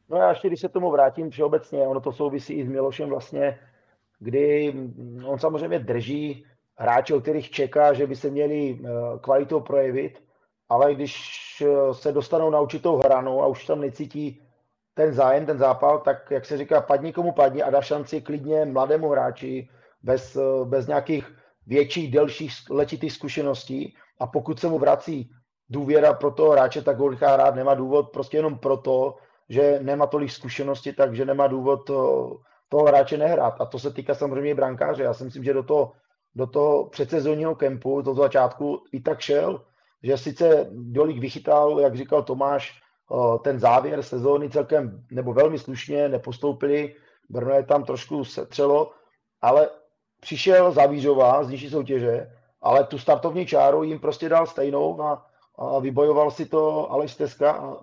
No já ještě, když se tomu vrátím všeobecně, ono to souvisí i s Milošem vlastně, kdy on samozřejmě drží hráče, o kterých čeká, že by se měli eh, kvalitou projevit, ale když eh, se dostanou na určitou hranu a už tam necítí ten zájem, ten zápal, tak jak se říká, padni komu padni a dá šanci klidně mladému hráči, bez, eh, bez nějakých větších, delších letitých zkušeností a pokud se mu vrací důvěra pro toho hráče, tak ho nechá hrát, nemá důvod prostě jenom proto, že nemá tolik zkušenosti, takže nemá důvod to, toho hráče nehrát. A to se týká samozřejmě i brankáře. Já si myslím, že do toho, do toho předsezónního kempu, do začátku i tak šel, že sice Dolík vychytal, jak říkal Tomáš, eh, ten závěr sezóny celkem, nebo velmi slušně, nepostoupili, Brno je tam trošku setřelo, ale přišel Zavířová z nižší soutěže, ale tu startovní čáru jim prostě dal stejnou a, a vybojoval si to Aleš Teska a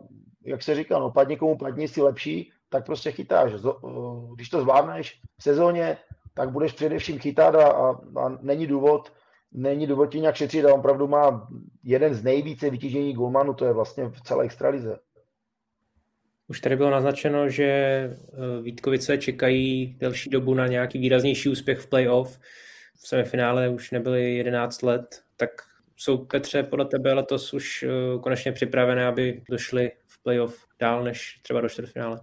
jak se říká, no padni komu padni, si lepší, tak prostě chytáš. Když to zvládneš v sezóně, tak budeš především chytat a, a, a není důvod, není důvod ti nějak šetřit a on opravdu má jeden z nejvíce vytížení golmanů, to je vlastně v celé extralize. Už tady bylo naznačeno, že eh, Vítkovice čekají delší dobu na nějaký výraznější úspěch v playoff. V semifinále už nebyly 11 let, tak jsou Petře podle tebe letos už eh, konečně připravené, aby došli v playoff dál než třeba do čtvrtfinále?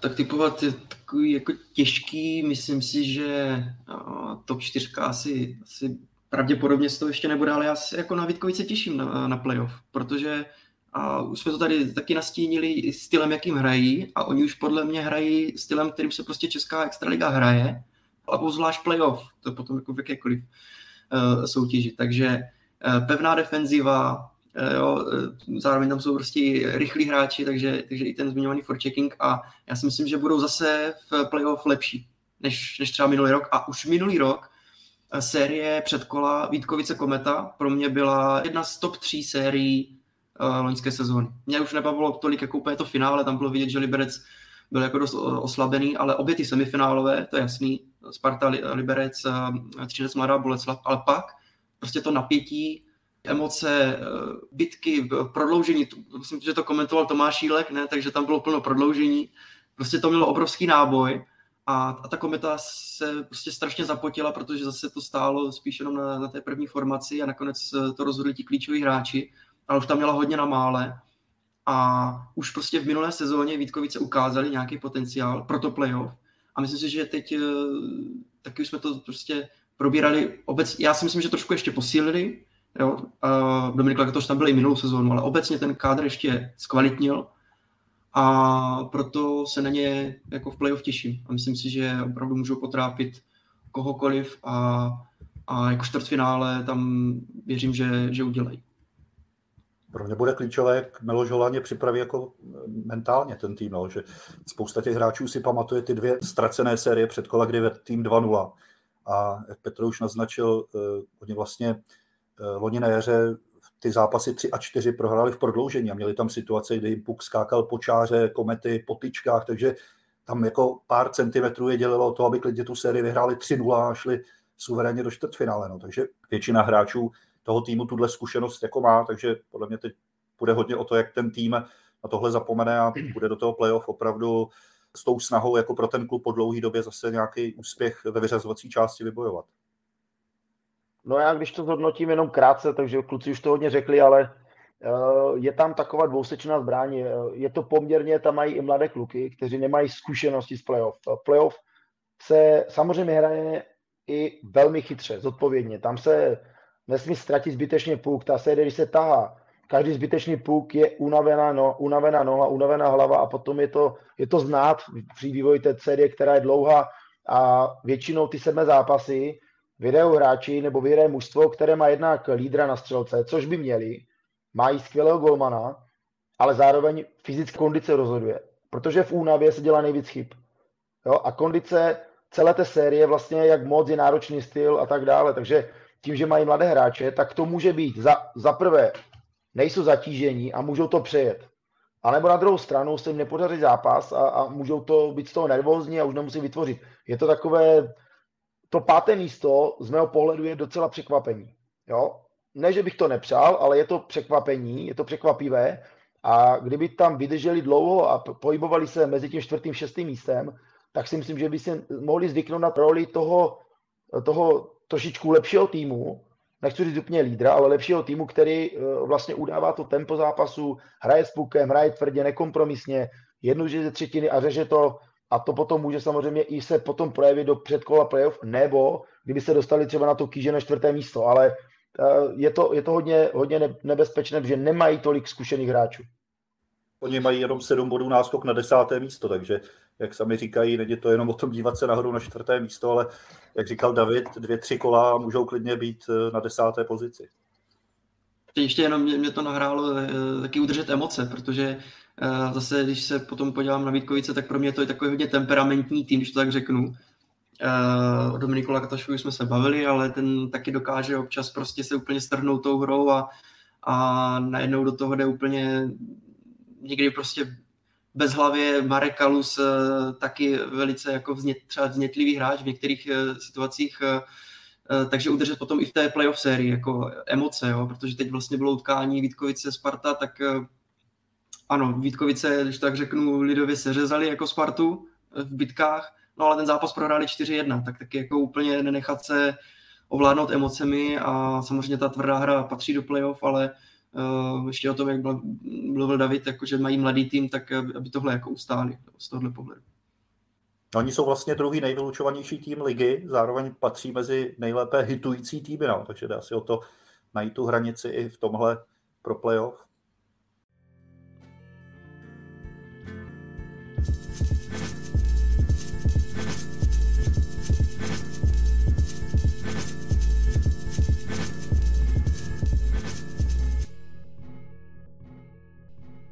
Tak typovat je takový jako těžký, myslím si, že eh, top 4 asi, asi pravděpodobně z toho ještě nebude, ale já se jako na Vítkovice těším na, na playoff, protože a už jsme to tady taky nastínili stylem, jakým hrají a oni už podle mě hrají stylem, kterým se prostě Česká extraliga hraje, a zvlášť playoff, to je potom jako v jakékoliv uh, soutěži. Takže uh, pevná defenziva, uh, jo, zároveň tam jsou prostě rychlí hráči, takže, takže i ten zmiňovaný forechecking a já si myslím, že budou zase v playoff lepší než, než třeba minulý rok. A už minulý rok série předkola Vítkovice Kometa pro mě byla jedna z top tří sérií uh, loňské sezóny. Mě už nebavilo tolik jako úplně to finále, tam bylo vidět, že Liberec byl jako dost oslabený, ale obě ty semifinálové, to je jasný, Sparta, Liberec, uh, Třinec, Mladá Boleslav, ale pak prostě to napětí, emoce, uh, bitky, prodloužení, myslím, že to komentoval Tomáš Šílek, ne, takže tam bylo plno prodloužení, prostě to mělo obrovský náboj a, a ta kometa se prostě strašně zapotila, protože zase to stálo spíš jenom na, na té první formaci a nakonec to rozhodli ti klíčoví hráči ale už tam měla hodně na mále a už prostě v minulé sezóně Vítkovice ukázali nějaký potenciál pro to playoff a myslím si, že teď eh, taky už jsme to prostě probírali obecně, já si myslím, že trošku ještě posílili, jo, uh, Dominik Lakatoš tam byl i minulou sezónu, ale obecně ten kádr ještě zkvalitnil a proto se na ně jako v playoff těším. A myslím si, že opravdu můžou potrápit kohokoliv a, a jako čtvrtfinále tam věřím, že, že udělají. Pro mě bude klíčové, jak Miloš Holaně připraví jako mentálně ten tým, no, že spousta těch hráčů si pamatuje ty dvě ztracené série před kola, kdy vedl tým 2-0. A jak Petr už naznačil, eh, oni vlastně eh, loni na jaře ty zápasy 3 a 4 prohráli v prodloužení a měli tam situace, kdy jim puk skákal po čáře, komety, po tyčkách, takže tam jako pár centimetrů je dělilo to, aby klidně tu sérii vyhráli 3-0 a šli suverénně do čtvrtfinále. No. Takže většina hráčů toho týmu tuhle zkušenost jako má, takže podle mě teď bude hodně o to, jak ten tým na tohle zapomene a bude do toho playoff opravdu s tou snahou jako pro ten klub po dlouhé době zase nějaký úspěch ve vyřazovací části vybojovat. No já když to zhodnotím jenom krátce, takže kluci už to hodně řekli, ale eh, je tam taková dvousečná zbraň. Eh, je to poměrně, tam mají i mladé kluky, kteří nemají zkušenosti z playoff. Playoff se samozřejmě hraje i velmi chytře, zodpovědně. Tam se nesmí ztratit zbytečně puk. Ta série, když se tahá, každý zbytečný puk je unavená, no, unavená noha, unavená hlava a potom je to, je to znát při vývoji té série, která je dlouhá a většinou ty sedmé zápasy vyhrajou hráči nebo vyhraje mužstvo, které má jednak lídra na střelce, což by měli, mají skvělého golmana, ale zároveň fyzická kondice rozhoduje, protože v únavě se dělá nejvíc chyb. Jo? A kondice celé té série vlastně, jak moc je náročný styl a tak dále. Takže tím, že mají mladé hráče, tak to může být za, za prvé, nejsou zatížení a můžou to přejet. A nebo na druhou stranu se jim nepodaří zápas a, a můžou to být z toho nervózní a už nemusí vytvořit. Je to takové, to páté místo z mého pohledu je docela překvapení. Jo? Ne, že bych to nepřál, ale je to překvapení, je to překvapivé a kdyby tam vydrželi dlouho a pohybovali se mezi tím čtvrtým, šestým místem, tak si myslím, že by si mohli zvyknout na roli toho, toho trošičku lepšího týmu, nechci říct úplně lídra, ale lepšího týmu, který eh, vlastně udává to tempo zápasu, hraje s pukem, hraje tvrdě, nekompromisně, jednu ze třetiny a řeže to. A to potom může samozřejmě i se potom projevit do předkola playoff, nebo kdyby se dostali třeba na to kýže na čtvrté místo, ale eh, je to, je to hodně, hodně nebezpečné, protože nemají tolik zkušených hráčů. Oni mají jenom sedm bodů náskok na desáté místo, takže jak sami říkají, není to jenom o tom dívat se nahoru na čtvrté místo, ale jak říkal David, dvě, tři kola můžou klidně být eh, na desáté pozici. Ještě jenom mě, mě to nahrálo eh, taky udržet emoce, protože eh, zase, když se potom podívám na Vítkovice, tak pro mě to je takový hodně temperamentní tým, když to tak řeknu. O Dominiku Lakatašovi jsme se bavili, ale ten taky dokáže občas prostě se úplně strhnout tou hrou a, a najednou do toho jde úplně někdy prostě bez hlavě Marek Kalus eh, taky velice jako vznět, třeba vznětlivý hráč v některých eh, situacích, eh, takže udržet potom i v té playoff sérii jako emoce, jo, protože teď vlastně bylo utkání Vítkovice Sparta, tak ano, Vítkovice, když tak řeknu, lidově seřezali jako Spartu v bitkách, no ale ten zápas prohráli 4-1, tak taky jako úplně nenechat se ovládnout emocemi a samozřejmě ta tvrdá hra patří do playoff, ale uh, ještě o tom, jak mluvil David, jako, že mají mladý tým, tak aby tohle jako ustáli z tohle pohledu. No, oni jsou vlastně druhý nejvylučovanější tým ligy, zároveň patří mezi nejlépe hitující týmy, no, takže jde asi o to najít tu hranici i v tomhle pro playoff.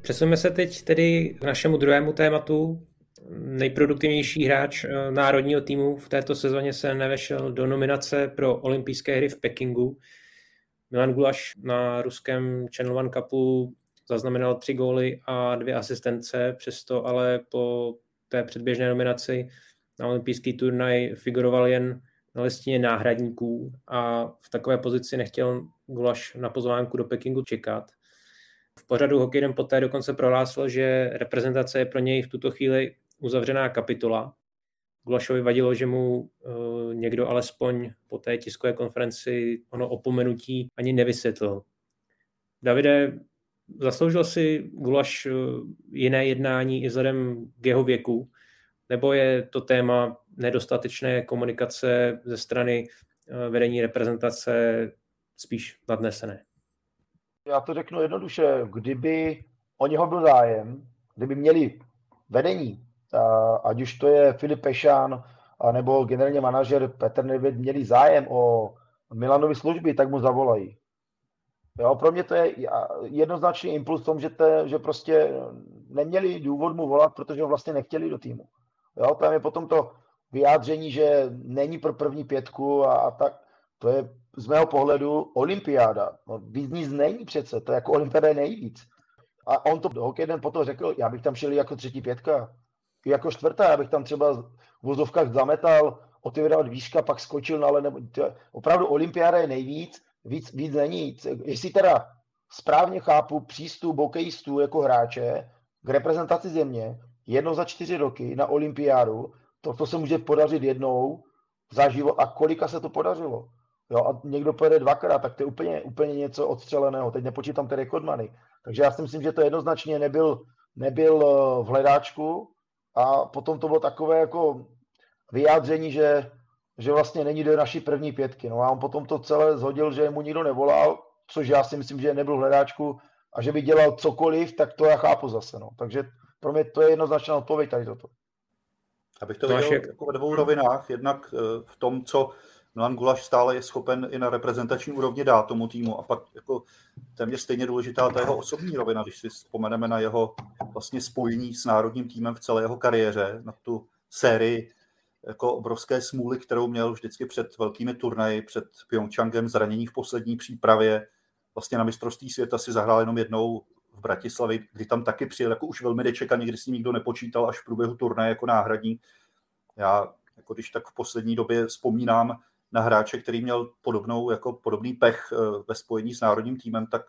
Přesuneme se teď tedy k našemu druhému tématu. Nejproduktivnější hráč eh, národního týmu v této sezóně se nevešel do nominace pro olympijské hry v Pekingu. Milan Gulaš na ruském Channel One Cupu zaznamenal tři góly a dvě asistence, přesto ale po té předběžné nominaci na olympijský turnaj figuroval jen na listině náhradníků a v takové pozici nechtěl Gulaš na pozvánku do Pekingu čekat. V pořadu Hokejem poté dokonce prohlásil, že reprezentace je pro něj v tuto chvíli uzavřená kapitola. Gulašovi vadilo, že mu uh, někdo alespoň po té tiskové konferenci ono opomenutí ani nevysvětlil. Davide, zasloužil si Gulaš uh, jiné jednání i vzhledem k jeho věku, nebo je to téma nedostatečné komunikace ze strany uh, vedení reprezentace spíš nadnesené? Já to řeknu jednoduše, kdyby o něho byl zájem, kdyby měli vedení, ať už to je Filip Pešán, nebo generální manažer Petr Nevěd měli zájem o Milanovi služby, tak mu zavolají. Jo, pro mě to je jednoznačný impuls v tom, že, te, že prostě neměli důvod mu volat, protože ho vlastně nechtěli do týmu. Jo, tam je potom to vyjádření, že není pro první pětku a, a tak, to je z mého pohledu olympiáda. No, víc nic není přece, to je jako olympiáda je nejvíc. A on to hokej den potom řekl, já bych tam šel jako třetí pětka, jako čtvrtá, já bych tam třeba v vozovkách zametal, otevíral výška, pak skočil na nebo opravdu olympiáda je nejvíc, víc, víc není. Jestli teda správně chápu přístup hokejistů jako hráče k reprezentaci země, jedno za čtyři roky na olympiádu, to, to se může podařit jednou za život. A kolika se to podařilo? Jo, a někdo pojede dvakrát, tak to je úplně, úplně něco odstřeleného. Teď nepočítám ty rekordmany. Takže já si myslím, že to jednoznačně nebyl, nebyl eh, v hledáčku a potom to bylo takové jako vyjádření, že, že vlastně není do naší první pětky. No a on potom to celé zhodil, že mu nikdo nevolal, což já si myslím, že nebyl v hledáčku a že by dělal cokoliv, tak to já chápu zase. No. Takže pro mě to je jednoznačná odpověď tady toto. Abych to viděl jako ve dvou rovinách. Jednak eh, v tom, co Milan Gulaš stále je schopen i na reprezentační úrovni dát tomu týmu a pak jako téměř stejně důležitá ta jeho osobní rovina, když si vzpomeneme na jeho vlastně spojení s národním týmem v celé jeho kariéře, na tu sérii jako obrovské smůly, kterou měl vždycky před velkými turnaji, před Pyeongchangem, zranění v poslední přípravě. Vlastně na mistrovství světa si zahrál jenom jednou v Bratislavi, kdy tam taky přijel jako už velmi nečekaně, kdy s ním nikdo nepočítal až v průběhu turnaje jako náhradní. Já, jako když tak v poslední době vzpomínám na hráče, který měl podobnou, jako podobný pech eh, ve spojení s národním týmem, tak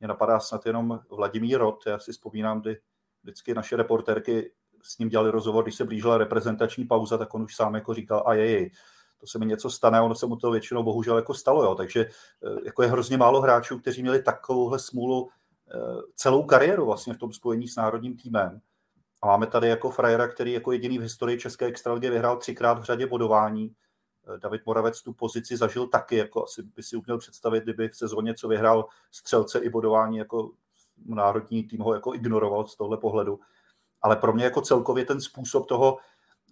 mě napadá snad jenom Vladimír Rod. Já si vzpomínám, kdy vždycky naše reportérky s ním dělali rozhovor, když se blížila reprezentační pauza, tak on už sám jako říkal, a jej, to se mi něco stane, ono se mu to většinou bohužel jako stalo, jo. takže eh, jako je hrozně málo hráčů, kteří měli takovouhle smůlu eh, celou kariéru vlastně v tom spojení s národním týmem. A máme tady jako frajera, který jako jediný v historii České extraligy vyhrál třikrát v řadě bodování. David Moravec tu pozici zažil taky, jako asi by si uměl představit, kdyby v sezóně, co vyhrál střelce i bodování, jako národní tým ho jako ignoroval z tohle pohledu. Ale pro mě jako celkově ten způsob toho,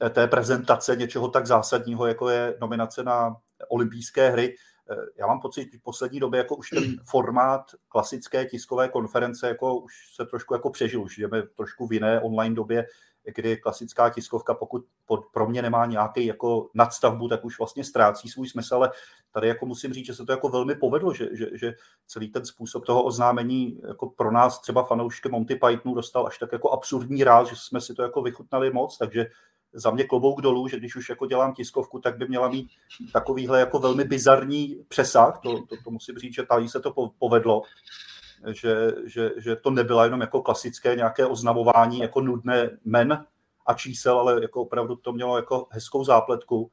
eh, té prezentace něčeho tak zásadního, jako je nominace na olympijské hry, eh, já mám pocit, že v poslední době jako už ten formát klasické tiskové konference jako už se trošku jako přežil, už jdeme trošku v jiné online době, kdy klasická tiskovka, pokud pod, pro mě nemá nějaký jako nadstavbu, tak už vlastně ztrácí svůj smysl, ale tady jako musím říct, že se to jako velmi povedlo, že, že, že celý ten způsob toho oznámení jako pro nás třeba fanoušky Monty Pythonu dostal až tak jako absurdní ráz, že jsme si to jako vychutnali moc, takže za mě klobouk dolů, že když už jako dělám tiskovku, tak by měla mít takovýhle jako velmi bizarní přesah, to, to, to musím říct, že tady se to povedlo, že, že, že to nebyla jenom jako klasické nějaké oznamování jako nudné men a čísel, ale jako opravdu to mělo jako hezkou zápletku.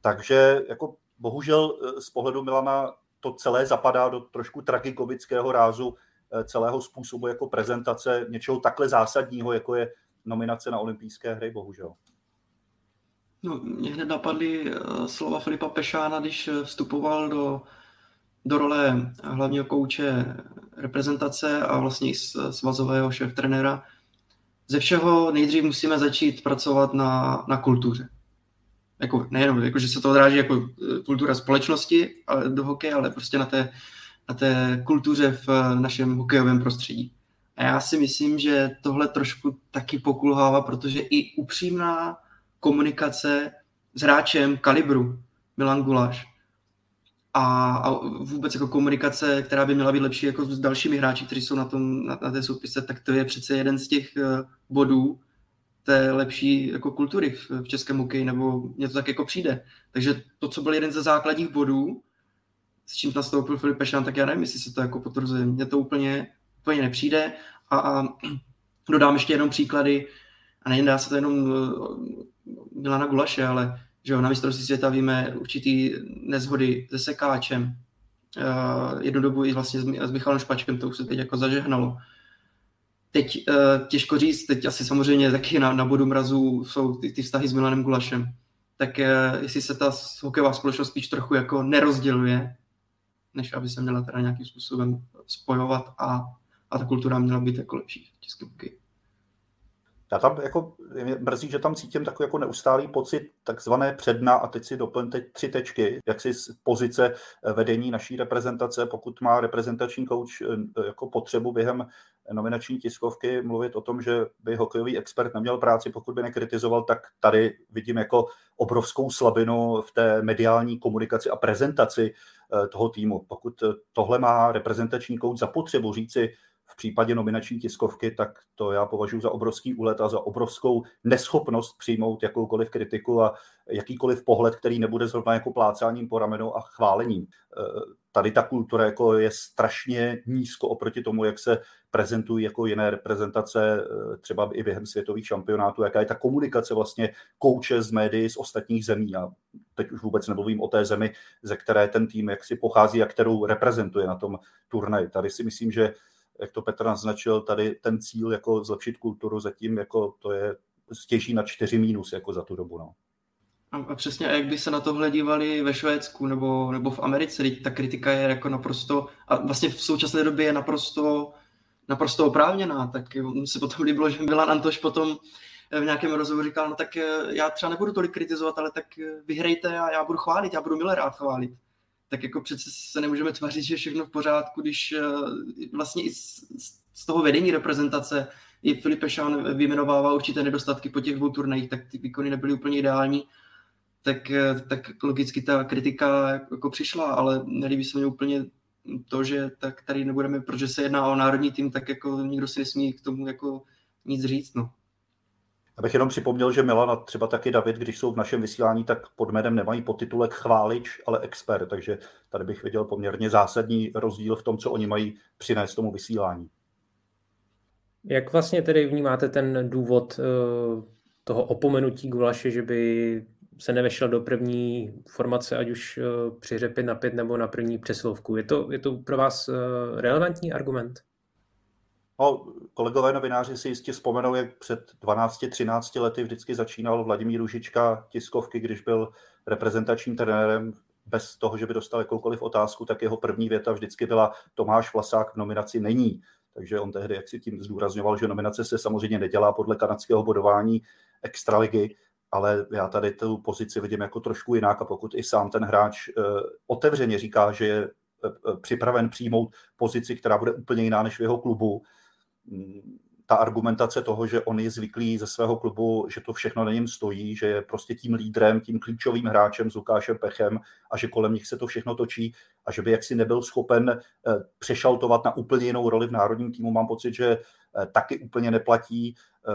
Takže jako bohužel eh, z pohledu Milana to celé zapadá do trošku tragikovického rázu eh, celého způsobu jako prezentace něčeho takhle zásadního, jako je nominace na olympijské hry, bohužel. No, mě hned napadly eh, slova Filipa Pešána, když vstupoval do, do role hlavního kouče reprezentace a vlastně i svazového šéf trenéra. Ze všeho nejdřív musíme začít pracovat na, na kultuře. Jako, nejenom, jako, že se to odráží jako e, kultura společnosti do hokeje, ale prostě na té, na té kultuře v našem hokejovém prostředí. A já si myslím, že tohle trošku taky pokulhává, protože i upřímná komunikace s hráčem kalibru Milan Guláš a, a vůbec jako komunikace, která by měla být lepší jako s dalšími hráči, kteří jsou na, tom, na, na té soupise, tak to je přece jeden z těch uh, bodů té lepší jako kultury v, v českém hokeji, nebo mě to tak jako přijde. Takže to, co byl jeden ze základních bodů, s čím nastoupil Filip Pešán, tak já nevím, jestli se to jako potvrzuje. Mně to úplně, úplně nepřijde. A, a dodám ještě jenom příklady, a nejen dá se to jenom uh, Milana Gulaše, ale že jo, na mistrovství světa víme určitý nezhody se Sekáčem, uh, jednu dobu i vlastně s, Michalem Špačkem, to už se teď jako zažehnalo. Teď uh, těžko říct, teď asi samozřejmě taky na, na bodu mrazu jsou ty, ty vztahy s Milanem Gulašem. Tak uh, jestli se ta hokejová společnost spíš trochu jako nerozděluje, než aby se měla teda nějakým způsobem spojovat a, a ta kultura měla být jako lepší v českém hokeji. Já tam jako, mě mrzí, že tam cítím takový jako neustálý pocit takzvané předna a teď si doplň teď tři tečky, jak si z pozice eh, vedení naší reprezentace, pokud má reprezentační kouč eh, jako potřebu během nominační tiskovky mluvit o tom, že by hokejový expert neměl práci, pokud by nekritizoval, tak tady vidím jako obrovskou slabinu v té mediální komunikaci a prezentaci eh, toho týmu. Pokud tohle má reprezentační kouč za potřebu říci, případě nominační tiskovky, tak to já považuji za obrovský úlet a za obrovskou neschopnost přijmout jakoukoliv kritiku a jakýkoliv pohled, který nebude zrovna jako plácáním po ramenu a chválením. Eh, tady ta kultura jako je strašně nízko oproti tomu, jak se prezentují jako jiné reprezentace, eh, třeba i během světových šampionátů, jaká je ta komunikace vlastně kouče z médií z ostatních zemí. A teď už vůbec nemluvím o té zemi, ze které ten tým jak si pochází a kterou reprezentuje na tom turnaji. Tady si myslím, že jak to Petr naznačil, tady ten cíl jako zlepšit kulturu zatím jako to je stěží na čtyři mínus jako za tu dobu. No. A přesně, a jak by se na tohle dívali ve Švédsku nebo, nebo v Americe, ta kritika je jako naprosto, a vlastně v současné době je naprosto, naprosto oprávněná, tak se potom líbilo, že Milan Antoš potom v nějakém rozhovoru říkal, no tak eh, já třeba nebudu tolik kritizovat, ale tak eh, vyhrejte a já budu chválit, já budu milé rád chválit tak jako přece se nemůžeme tvářit, že je všechno v pořádku, když eh, vlastně i z toho vedení reprezentace i Filip Pešán vyjmenovává určité nedostatky po těch dvou turnajích, tak ty výkony nebyly úplně ideální, tak, eh, tak logicky ta kritika jako přišla, ale nelíbí se mi úplně to, že tak tady nebudeme, protože se jedná o národní tým, tak jako nikdo si nesmí k tomu jako nic říct. No. Abych jenom připomněl, že Milan a třeba taky David, když jsou v našem vysílání, tak pod jménem nemají potitulek chválič, ale expert, takže tady bych viděl poměrně zásadní rozdíl v tom, co oni mají přinést tomu vysílání. Jak vlastně tedy vnímáte ten důvod eh, toho opomenutí Gulaše, že by se nevešel do první formace, ať už eh, při 5 na 5 nebo na první přesilovku? Je to, je to pro vás eh, relevantní argument? No, kolegové novináři si jistě vzpomenou, jak před 12-13 lety vždycky začínal Vladimír Ružička tiskovky, když byl reprezentačním trenérem bez toho, že by dostal jakoukoliv otázku, tak jeho první věta vždycky byla Tomáš Vlasák v nominaci není. Takže on tehdy jak si tím zdůrazňoval, že nominace se samozřejmě nedělá podle kanadského bodování extraligy, ale já tady tu pozici vidím jako trošku jinak a pokud i sám ten hráč eh, otevřeně říká, že je eh, připraven přijmout pozici, která bude úplně jiná než v jeho klubu, ta argumentace toho, že on je zvyklý ze svého klubu, že to všechno na něm stojí, že je prostě tím lídrem, tím klíčovým hráčem s Lukášem Pechem a že kolem nich se to všechno točí a že by jaksi nebyl schopen eh, přešaltovat na úplně jinou roli v národním týmu, mám pocit, že eh, taky úplně neplatí. Eh,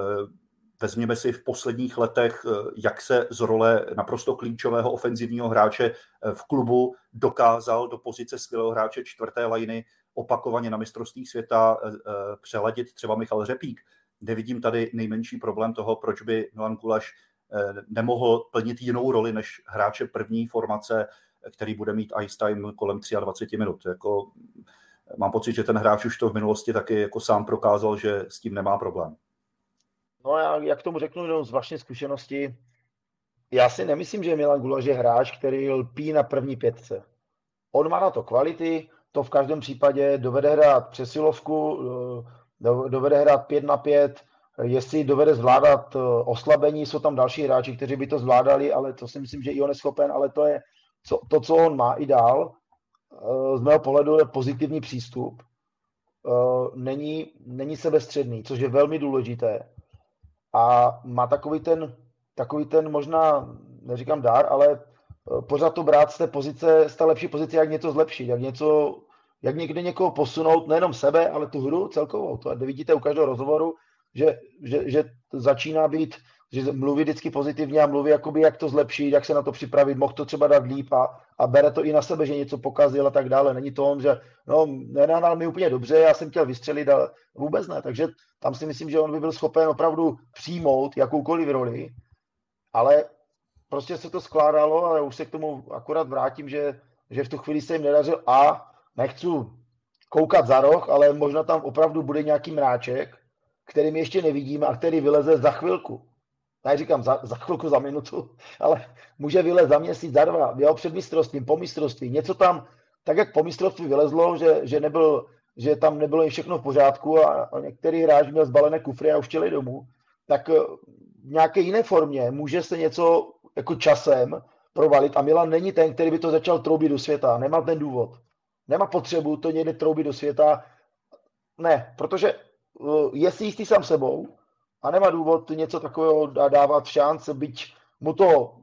vezměme si v posledních letech, jak se z role naprosto klíčového ofenzivního hráče v klubu dokázal do pozice skvělého hráče čtvrté lajny opakovaně na mistrovství světa eh, eh, přeladit třeba Michal Řepík. Nevidím tady nejmenší problém toho, proč by Milan Kulaš eh, nemohl plnit jinou roli než hráče první formace, který bude mít ice time kolem 23 minut. Jako, mám pocit, že ten hráč už to v minulosti taky jako sám prokázal, že s tím nemá problém. No já, jak tomu řeknu no, z vaší zkušenosti, já si nemyslím, že Milan Gulaš je hráč, který lpí na první pětce. On má na to kvality, to v každém případě dovede hrát přesilovku, eh, dovede hrát pět na pět, jestli dovede zvládat eh, oslabení, jsou tam další hráči, kteří by to zvládali, ale to si myslím, že i on je schopen, ale to je co, to, co on má i dál. Eh, z mého pohledu je pozitivní přístup. Není, není sebestředný, což je velmi důležité. A má takový ten, takový ten možná, neříkám dár, ale pořád to brát z té pozice, z té lepší pozice, jak něco zlepšit, jak něco jak někdy někoho posunout, nejenom sebe, ale tu hru celkovou. To vidíte u každého rozhovoru, že, že, že začíná být, že mluví vždycky pozitivně a mluví, jakoby, jak to zlepšit, jak se na to připravit, mohl to třeba dát líp a, a bere to i na sebe, že něco pokazil a tak dále. Není to, že no, nenahnal mi úplně dobře, já jsem chtěl vystřelit, ale vůbec ne. Takže tam si myslím, že on by byl schopen opravdu přijmout jakoukoliv roli, ale prostě se to skládalo a už se k tomu akorát vrátím, že, že v tu chvíli se jim nedařil a nechci koukat za roh, ale možná tam opravdu bude nějaký mráček, který my ještě nevidíme a který vyleze za chvilku. Já říkám za, za chvilku, za minutu, ale může vylez za měsíc, za dva, jo, před mistrovstvím, po mistrovství. Něco tam, tak jak po mistrovství vylezlo, že, že, nebyl, že tam nebylo všechno v pořádku a, a některý hráč měl zbalené kufry a už chtěli domů, tak v nějaké jiné formě může se něco jako časem provalit a Milan není ten, který by to začal troubit do světa. Nemá ten důvod. Nemá potřebu to někde troubit do světa. Ne, protože je si jistý sám sebou a nemá důvod něco takového dávat v šance, byť mu to,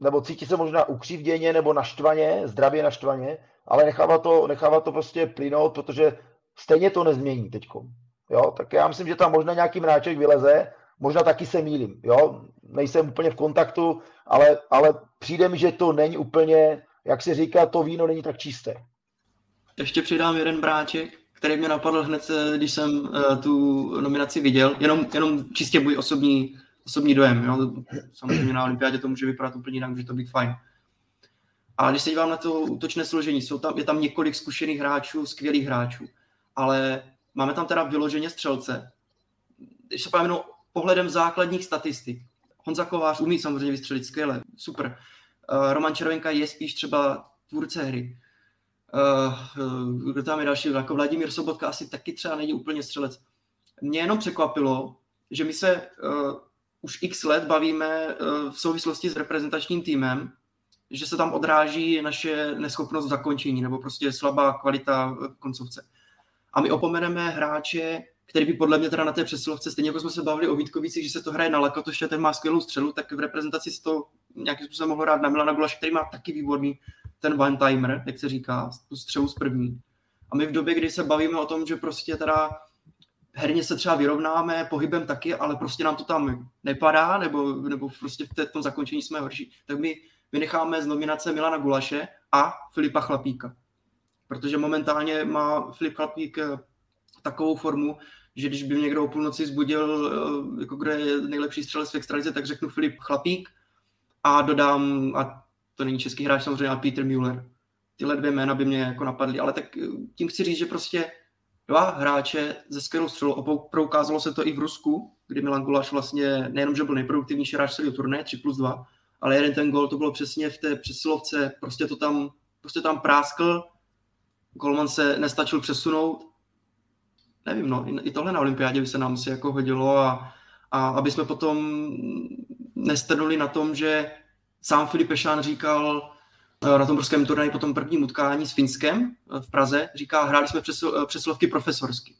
nebo cítí se možná ukřivděně nebo naštvaně, zdravě naštvaně, ale nechává to, nechává to prostě plynout, protože stejně to nezmění teď. Jo, tak já myslím, že tam možná nějaký mráček vyleze, možná taky se mýlím, jo, nejsem úplně v kontaktu, ale, ale přijde mi, že to není úplně, jak se říká, to víno není tak čisté. Ještě přidám jeden bráček, který mě napadl hned, eh, když jsem uh, tu nominaci viděl, jenom, jenom čistě můj osobní, osobní dojem. Jo? Samozřejmě na olympiádě to může vypadat úplně jinak, může to být fajn. A když se dívám na to útočné složení, jsou tam, je tam několik zkušených hráčů, skvělých hráčů, ale máme tam teda vyloženě střelce. Když se pojďme pohledem základních statistik, Honza Kovář umí samozřejmě vystřelit skvěle, super. Uh, Roman Červenka je spíš třeba tvůrce hry. Uh, kdo tam je další? Jako Vladimír Sobotka asi taky třeba není úplně střelec. Mě jenom překvapilo, že my se uh, už x let bavíme uh, v souvislosti s reprezentačním týmem, že se tam odráží naše neschopnost zakončení nebo prostě slabá kvalita koncovce. A my opomeneme hráče, který by podle mě teda na té přesilovce, stejně jako jsme se bavili o Vítkovicích, že se to hraje na Lakatoše, ten má skvělou střelu, tak v reprezentaci se to nějakým způsobem mohlo rád na Milana Gulaš, který má taky výborný ten one timer, jak se říká, tu střelu z první. A my v době, kdy se bavíme o tom, že prostě teda herně se třeba vyrovnáme, pohybem taky, ale prostě nám to tam nepadá, nebo, nebo prostě v tom zakončení jsme horší, tak my vynecháme z nominace Milana Gulaše a Filipa Chlapíka. Protože momentálně má Filip Chlapík eh, takovou formu, že když by mě někdo o půlnoci zbudil, eh, jako kdo je nejlepší střelec v extralize, tak řeknu Filip Chlapík a dodám, a to není český hráč samozřejmě, a Peter Müller. Tyhle dvě jména by mě jako napadly, ale tak eh, tím chci říct, že prostě dva hráče ze skvělou střelou, proukázalo se to i v Rusku, kdy Milan Gulaš vlastně nejenom, že byl nejproduktivnější hráč celého turné, 3 plus 2, ale jeden ten gol to bylo přesně v té přesilovce, prostě to tam, prostě tam práskl, Golman se nestačil přesunout, nevím, no, i tohle na olympiádě by se nám asi jako hodilo a, a aby jsme potom nestrnuli na tom, že sám Filip Pešán říkal eh, na tom brzkém turnaji po tom prvním utkání s Finskem eh, v Praze, říká, hráli jsme eh, přeslovky profesorsky.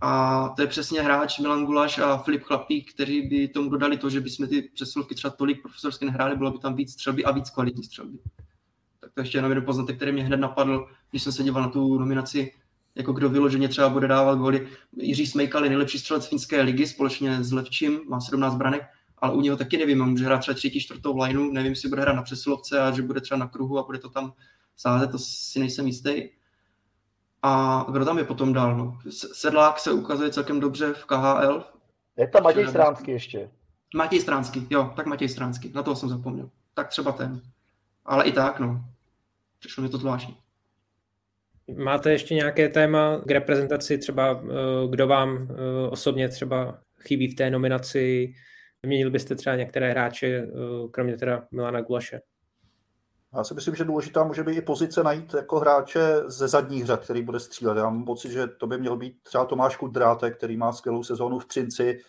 A to je přesně hráč Milan Gulaš a Filip Chlapík, kteří by tomu dodali to, že bychom ty přesilovky třeba tolik profesorsky nehráli, bylo by tam víc střelby a víc kvalitní střelby. Tak to ještě jenom jeden poznatek, který mě hned napadl, když jsem se díval na tu nominaci jako kdo vyloženě třeba bude dávat góly. Jiří Smejkal je nejlepší střelec finské ligy společně s Levčím, má 17 branek, ale u něho taky nevím, on může hrát třeba třetí, čtvrtou lineu, nevím, jestli bude hrát na přesilovce a že bude třeba na kruhu a bude to tam sázet, to si nejsem jistý. A kdo tam je potom dál? No? Sedlák se ukazuje celkem dobře v KHL. Je tam Matěj Stránský ještě. Matěj Stránský, jo, tak Matěj Stránský, na toho jsem zapomněl. Tak třeba ten. Ale i tak, no. Přišlo mi to zvláštní. Máte ještě nějaké téma k reprezentaci, třeba eh, kdo vám eh, osobně třeba chybí v té nominaci? Vyměnil byste třeba některé hráče, eh, kromě teda Milana Gulaše? Já si myslím, že důležitá může být i pozice najít jako hráče ze zadních řad, který bude střílet. Já mám pocit, že to by měl být třeba Tomáš Kudrátek, který má skvělou sezónu v Třinci,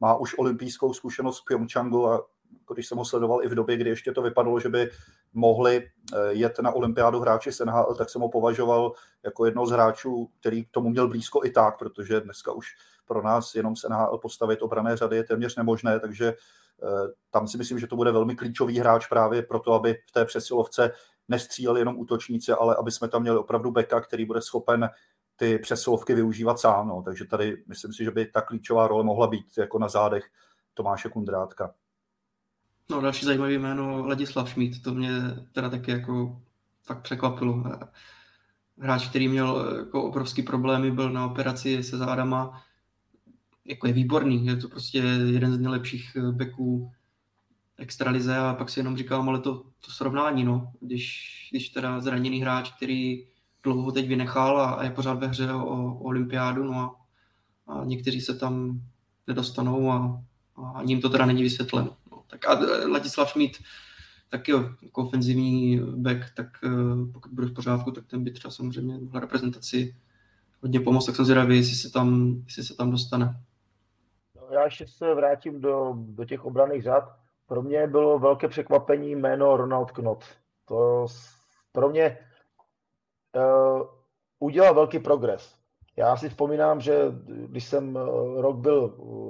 má už olympijskou zkušenost v Pyeongchangu a když jsem ho sledoval i v době, kdy ještě to vypadalo, že by mohli eh, jet na olympiádu hráči z NHL, tak jsem ho považoval jako jedno z hráčů, který k tomu měl blízko i tak, protože dneska už pro nás jenom z NHL postavit obrané řady je téměř nemožné, takže eh, tam si myslím, že to bude velmi klíčový hráč právě proto, aby v té přesilovce nestříleli jenom útočníci, ale aby jsme tam měli opravdu beka, který bude schopen ty přesilovky využívat sám. No. Takže tady myslím si, že by ta klíčová role mohla být jako na zádech Tomáše Kundrátka. No další zajímavý jméno Ladislav Šmít, to mě teda taky jako fakt překvapilo. Hráč, který měl jako obrovský problémy, byl na operaci se zádama, jako je výborný, je to prostě jeden z nejlepších beků extralize a pak si jenom říkám, ale to, to srovnání, no, když, když teda zraněný hráč, který dlouho teď vynechal a, a je pořád ve hře o, o olympiádu, no a, a někteří se tam nedostanou a, a ním to teda není vysvětleno. Tak a Ladislav Šmít taky jo, jako ofenzivní back, tak uh, pokud bude v pořádku, tak ten by třeba samozřejmě v reprezentaci hodně pomoct, tak jsem zvědavý, jestli se tam, jestli se tam dostane. Já ještě se vrátím do, do těch obraných řad. Pro mě bylo velké překvapení jméno Ronald Knot. To pro mě uh, udělal velký progres. Já si vzpomínám, že když jsem uh, rok byl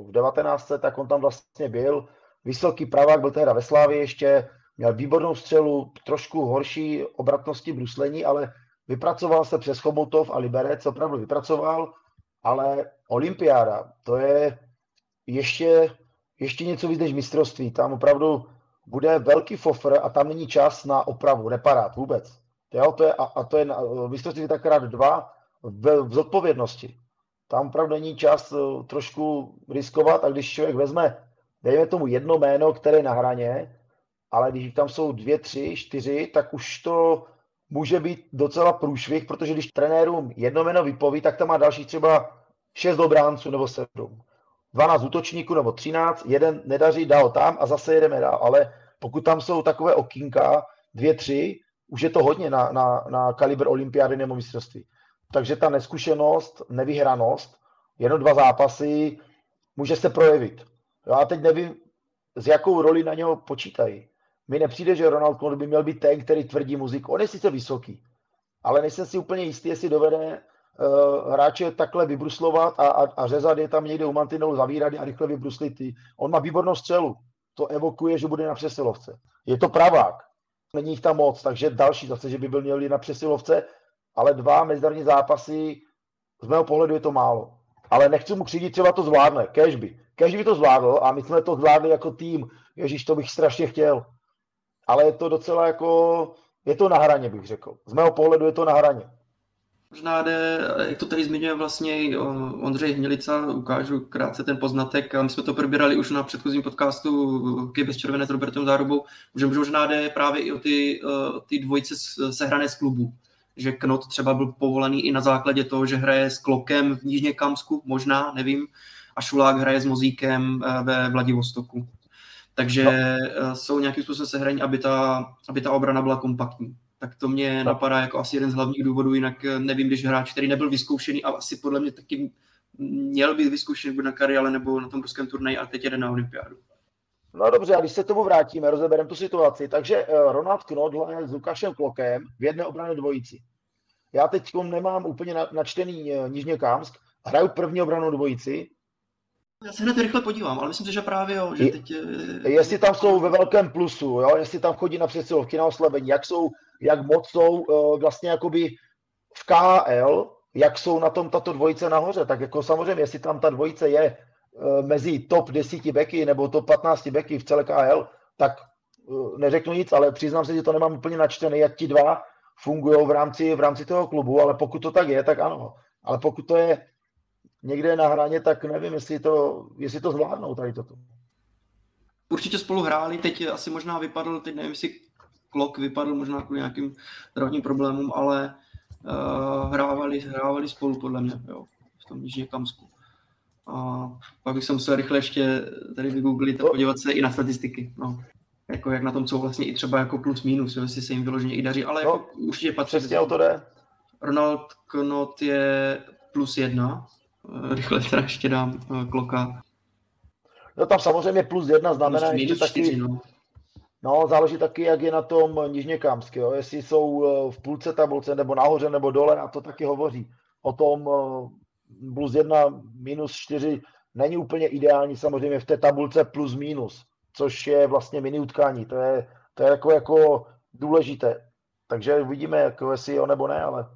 v 19, tak on tam vlastně byl. Vysoký pravák byl tehda ve Slávě ještě, měl výbornou střelu, trošku horší obratnosti bruslení, ale vypracoval se přes Chomutov a Liberec, opravdu vypracoval, ale olympiáda, to je ještě, ještě něco víc než mistrovství. Tam opravdu bude velký fofr a tam není čas na opravu, reparát vůbec. Jo, to je, a, a to je mistrovství takrát dva v, v zodpovědnosti. Tam opravdu není čas uh, trošku riskovat a když člověk vezme, dejme tomu jedno jméno, které je na hraně, ale když tam jsou dvě, tři, čtyři, tak už to může být docela průšvih, protože když trenérům jedno jméno vypoví, tak tam má další třeba šest obránců nebo sedm. 12 útočníků nebo 13, jeden nedaří, dál tam a zase jedeme dál. Ale pokud tam jsou takové okýnka, dvě, tři, už je to hodně na, na, na kalibr olympiády nebo mistrovství. Takže ta neskušenost, nevyhranost, jenom dva zápasy, může se projevit. Já teď nevím, s jakou roli na něho počítají. Mi nepřijde, že Ronald Koeman by měl být ten, který tvrdí muziku. On je sice vysoký, ale nejsem si úplně jistý, jestli dovede hráče takhle vybruslovat a, a, a řezat je tam někde u mantinelu, zavírat a rychle vybruslit. On má výbornou střelu. To evokuje, že bude na přesilovce. Je to pravák. Není jich tam moc, takže další zase, že by byl měl na přesilovce, ale dva mezinárodní zápasy, z mého pohledu je to málo. Ale nechci mu křivit, třeba to zvládne, kež by. By to zvládl a my jsme to zvládli jako tým. Ježíš, to bych strašně chtěl. Ale je to docela jako, je to na hraně, bych řekl. Z mého pohledu je to na hraně. Možná jde, jak to tady zmiňuje vlastně Ondřej Hnilica, ukážu krátce ten poznatek. My jsme to probírali už na předchozím podcastu Kej bez červené s Robertem Zárubou, že možná jde právě i o ty, o ty dvojice sehrané z klubu. Že Knot třeba byl povolený i na základě toho, že hraje s Klokem v Nížně Kamsku, možná, nevím, a Šulák hraje s Mozíkem eh, ve Vladivostoku. Takže no. Eh, jsou nějakým způsobem sehraní, aby ta, aby ta obrana byla kompaktní tak to mě no. napadá jako asi jeden z hlavních důvodů, jinak eh, nevím, když hráč, který nebyl vyzkoušený a asi podle mě taky měl být vyzkoušený buď na kariále nebo na tom ruském turnaji a teď jede na olympiádu. No dobře, a když se tomu vrátíme, rozebereme tu situaci. Takže eh, Ronald Knodl s Lukášem Klokem v jedné obrané dvojici. Já teď nemám úplně načtený eh, Nižně Kámsk, hraju první obranou dvojici, já se hned rychle podívám, ale myslím si, že právě jo, že teď... Jestli tam jsou ve velkém plusu, jo, jestli tam chodí na přesilovky, na oslabení, jak jsou jak moc jsou uh, vlastně jakoby v KL, jak jsou na tom tato dvojice nahoře. Tak jako samozřejmě, jestli tam ta dvojice je uh, mezi top 10 beky nebo top 15 beky v celé KL, tak uh, neřeknu nic, ale přiznám se, že to nemám úplně načtené, jak ti dva fungují v rámci, v rámci toho klubu, ale pokud to tak je, tak ano. Ale pokud to je někde na hraně, tak nevím, jestli to, jestli to zvládnou tady toto. Určitě spolu hráli, teď asi možná vypadl, teď nevím, jestli Klok vypadl možná kvůli nějakým zdravotním problémům, ale uh, hrávali, hrávali spolu podle mě jo, v tom Jižně Kamsku. A pak bych se musel rychle ještě tady vygooglit a podívat se i na statistiky. No. Jako jak na tom jsou vlastně i třeba jako plus minus, jo, jestli se jim vyloženě i daří, ale no, jako určitě patří. Přesně o to jde. Ronald Knot je plus jedna. Eh, rychle teda ještě dám uh, Kloka. No tam samozřejmě plus jedna znamená plus ještě taky, čtyři, no. No, záleží taky, jak je na tom Nižněkámsky, jo. jestli jsou eh, v půlce tabulce, nebo nahoře, nebo dole, a to taky hovoří. O tom eh, plus jedna, minus čtyři není úplně ideální samozřejmě v té tabulce plus minus, což je vlastně mini utkání. To je, to je jako, jako důležité. Takže uvidíme, jako jestli jo nebo ne, ale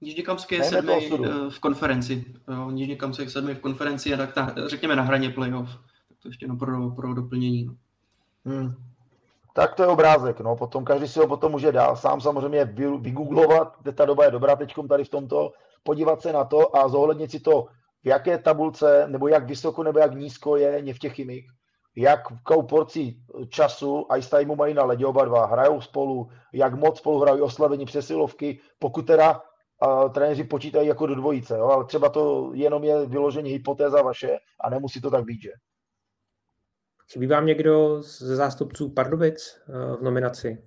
Nižněkamský je sedmý eh, v konferenci. Nižněkamský je sedmý v konferenci a tak ta, řekněme na hraně playoff. Tak to ještě no pro, pro doplnění. No. Hmm. Tak to je obrázek, no, potom každý si ho potom může dál, sám samozřejmě vygooglovat, ta doba je dobrá teď tady v tomto, podívat se na to a zohlednit si to, v jaké tabulce, nebo jak vysoko, nebo jak nízko je Chimik, jakou porci času a i mu mají na ledě oba dva, hrajou spolu, jak moc spolu hrají oslavení přesilovky, pokud teda uh, trenéři počítají jako do dvojice, jo, ale třeba to jenom je vyložení hypotéza vaše a nemusí to tak být, že? Chybí vám někdo ze zástupců Pardubic eh, v nominaci?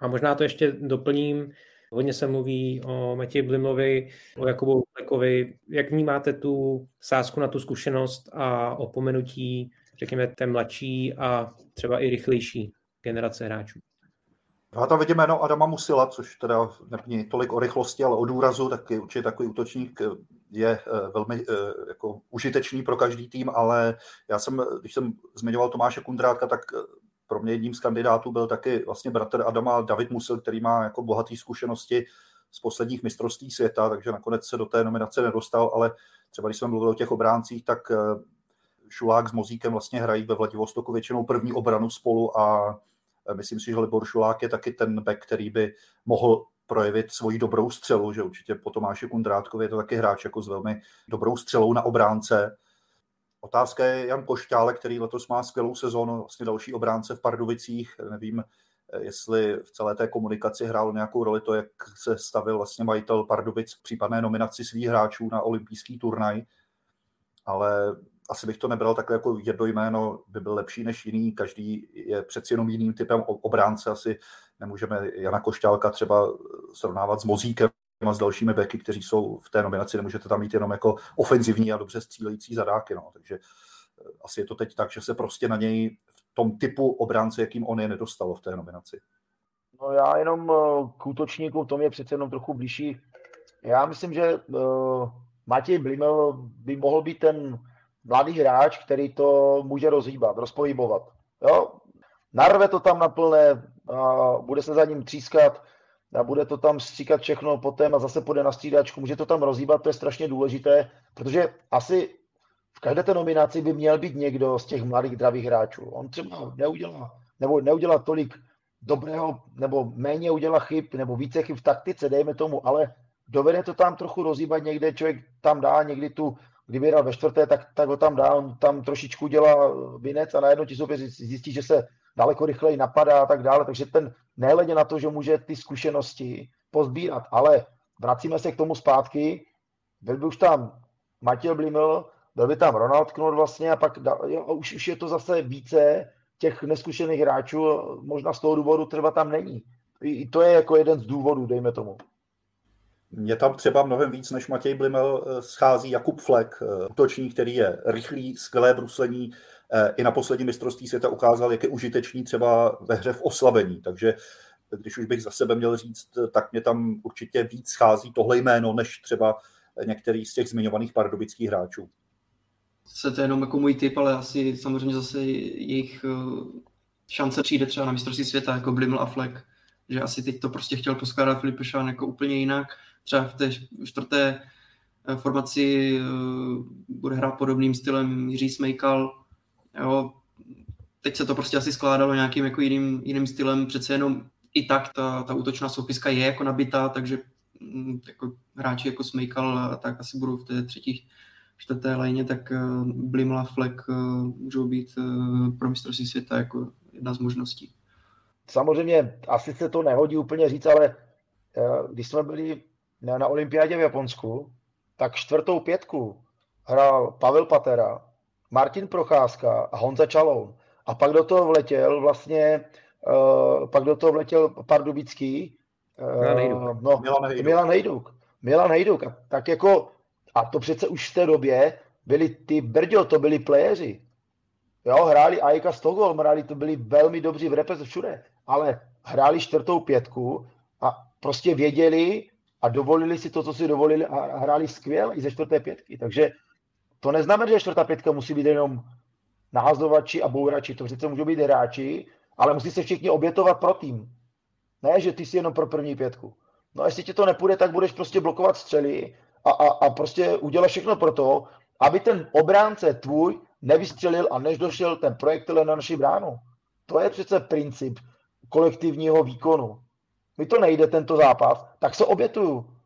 A možná to ještě doplním. Hodně se mluví o Matěji Blimlovi, o Jakubu Flekovi. Jak vnímáte tu sázku na tu zkušenost a opomenutí, řekněme, té mladší a třeba i rychlejší generace hráčů? Já tam vidím jméno Adama Musila, což teda není tolik o rychlosti, ale o důrazu, tak je určitě takový útočník je eh, velmi eh, jako užitečný pro každý tým, ale já jsem, když jsem zmiňoval Tomáše Kundrátka, tak eh, pro mě jedním z kandidátů byl taky vlastně bratr Adama David Musil, který má jako bohatý zkušenosti z posledních mistrovství světa, takže nakonec se do té nominace nedostal, ale třeba když jsme mluvili o těch obráncích, tak Šulák s Mozíkem vlastně hrají ve Vladivostoku většinou první obranu spolu a myslím si, že Libor Šulák je taky ten back, který by mohl projevit svoji dobrou střelu, že určitě po Tomáši Kundrátkovi je to taky hráč jako s velmi dobrou střelou na obránce. Otázka je Jan Košťále, který letos má skvělou sezónu, vlastně další obránce v Pardubicích. Nevím, jestli v celé té komunikaci hrálo nějakou roli to, jak se stavil vlastně majitel Pardubic k případné nominaci svých hráčů na olympijský turnaj, ale asi bych to nebral takhle jako jedno jméno by byl lepší než jiný, každý je přeci jenom jiným typem obránce, asi nemůžeme Jana Košťálka třeba srovnávat s Mozíkem a s dalšími beky, kteří jsou v té nominaci, nemůžete tam mít jenom jako ofenzivní a dobře střílející zadáky, no. takže eh, asi je to teď tak, že se prostě na něj v tom typu obránce, jakým on je, nedostalo v té nominaci. No já jenom eh, k útočníku, to mě přece jenom trochu blížší. Já myslím, že uh, Matěj Blimel by mohl být ten mladý hráč, který to může rozhýbat, rozpohybovat. Jo? Narve to tam na plné, a bude se za ním třískat, a bude to tam stříkat všechno potom a zase půjde na střídačku, může to tam rozhýbat, to je strašně důležité, protože asi v každé té nominaci by měl být někdo z těch mladých dravých hráčů. On třeba neudělá, nebo neudělá tolik dobrého, nebo méně udělá chyb, nebo více chyb v taktice, dejme tomu, ale dovede to tam trochu rozhýbat někde, člověk tam dá někdy tu kdyby hrál ve čtvrté, tak, tak ho tam dá, on tam trošičku dělá vinec a najednou ti soupeř zjistí, že se daleko rychleji napadá a tak dále, takže ten nehledě na to, že může ty zkušenosti pozbírat, ale vracíme se k tomu zpátky, byl by už tam Matěj Bliml, byl by tam Ronald Knut vlastně a pak jo, už, už je to zase více těch neskušených hráčů, možná z toho důvodu třeba tam není. I to je jako jeden z důvodů, dejme tomu. Mě tam třeba mnohem víc než Matěj Blimel eh, schází Jakub Flek, eh, útočník, který je rychlý, skvělé bruslení, i na poslední mistrovství světa ukázal, jak je užitečný třeba ve hře v oslabení. Takže když už bych za sebe měl říct, tak mě tam určitě víc schází tohle jméno, než třeba některý z těch zmiňovaných pardubických hráčů. Se to je jenom jako můj typ, ale asi samozřejmě zase jejich šance přijde třeba na mistrovství světa, jako Blimel a Fleck, že asi teď to prostě chtěl poskládat Filip Šán jako úplně jinak třeba v té čtvrté eh, formaci eh, bude hrát podobným stylem Jiří Smejkal. Jo, teď se to prostě asi skládalo nějakým jako jiným, jiným stylem, přece jenom i tak ta, ta útočná soupiska je jako nabitá, takže mm, jako hráči jako Smejkal a tak asi budou v té třetí, čtvrté léně, tak eh, Blimla Fleck můžou být pro mistrovství světa jako jedna z možností. Samozřejmě asi se to nehodí úplně říct, ale když jsme byli na, na olympiádě v Japonsku, tak čtvrtou pětku hrál Pavel Patera, Martin Procházka a Honza Čaloun. A pak do toho vletěl vlastně, uh, pak do toho vletěl Pardubický, uh, no, Milan Hejduk. Milan Hejduk. A tak jako, a to přece už v té době byli ty Brďo, to byli playeři. Jo, hráli Aika Stockholm, hráli, to byli velmi dobří v repese všude, ale hráli čtvrtou pětku a prostě věděli, a dovolili si to, co si dovolili a hráli skvěle i ze čtvrté pětky. Takže to neznamená, že čtvrtá pětka musí být jenom nahazovači a bourači. To přece můžou být hráči, ale musí se všichni obětovat pro tým. Ne, že ty jsi jenom pro první pětku. No a jestli ti to nepůjde, tak budeš prostě blokovat střely a, a, a prostě udělat všechno pro to, aby ten obránce tvůj nevystřelil a než došel ten projektil na naši bránu. To je přece princip kolektivního výkonu mi to nejde tento zápas, tak se obětuju.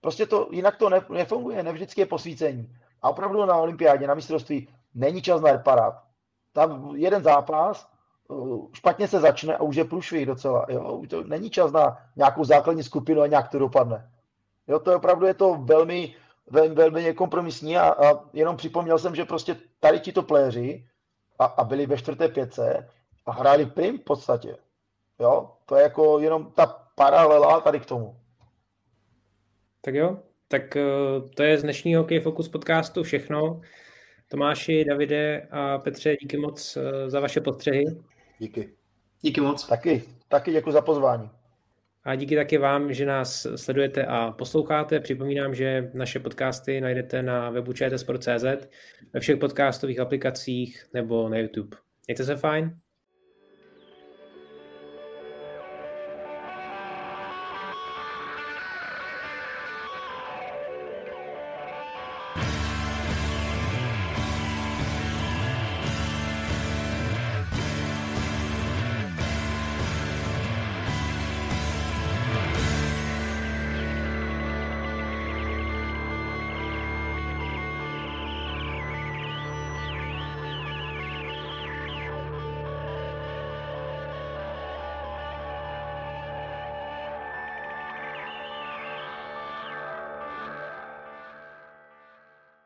Prostě to, jinak to nefunguje, ne vždycky je posvícení. A opravdu na olympiádě, na mistrovství není čas na reparát. Tam jeden zápas, uh, špatně se začne a už je průšvih docela. Jo? To není čas na nějakou základní skupinu a nějak to dopadne. Jo, to je opravdu je to velmi, velmi, velmi kompromisní a, a, jenom připomněl jsem, že prostě tady ti to pléři a, a byli ve čtvrté pětce a hráli prim v podstatě. Jo, to je jako jenom ta paralela tady k tomu. Tak jo, tak eh, to je z dnešního Hokej Focus podcastu všechno. Tomáši, Davide a Petře, díky moc eh, za vaše postřehy. Díky. Díky moc. Taky, taky děkuji za pozvání. A díky taky vám, že nás sledujete a posloucháte. Připomínám, že naše podcasty najdete na webu čtsport.cz, ve všech podcastových aplikacích nebo na YouTube. Mějte se fajn.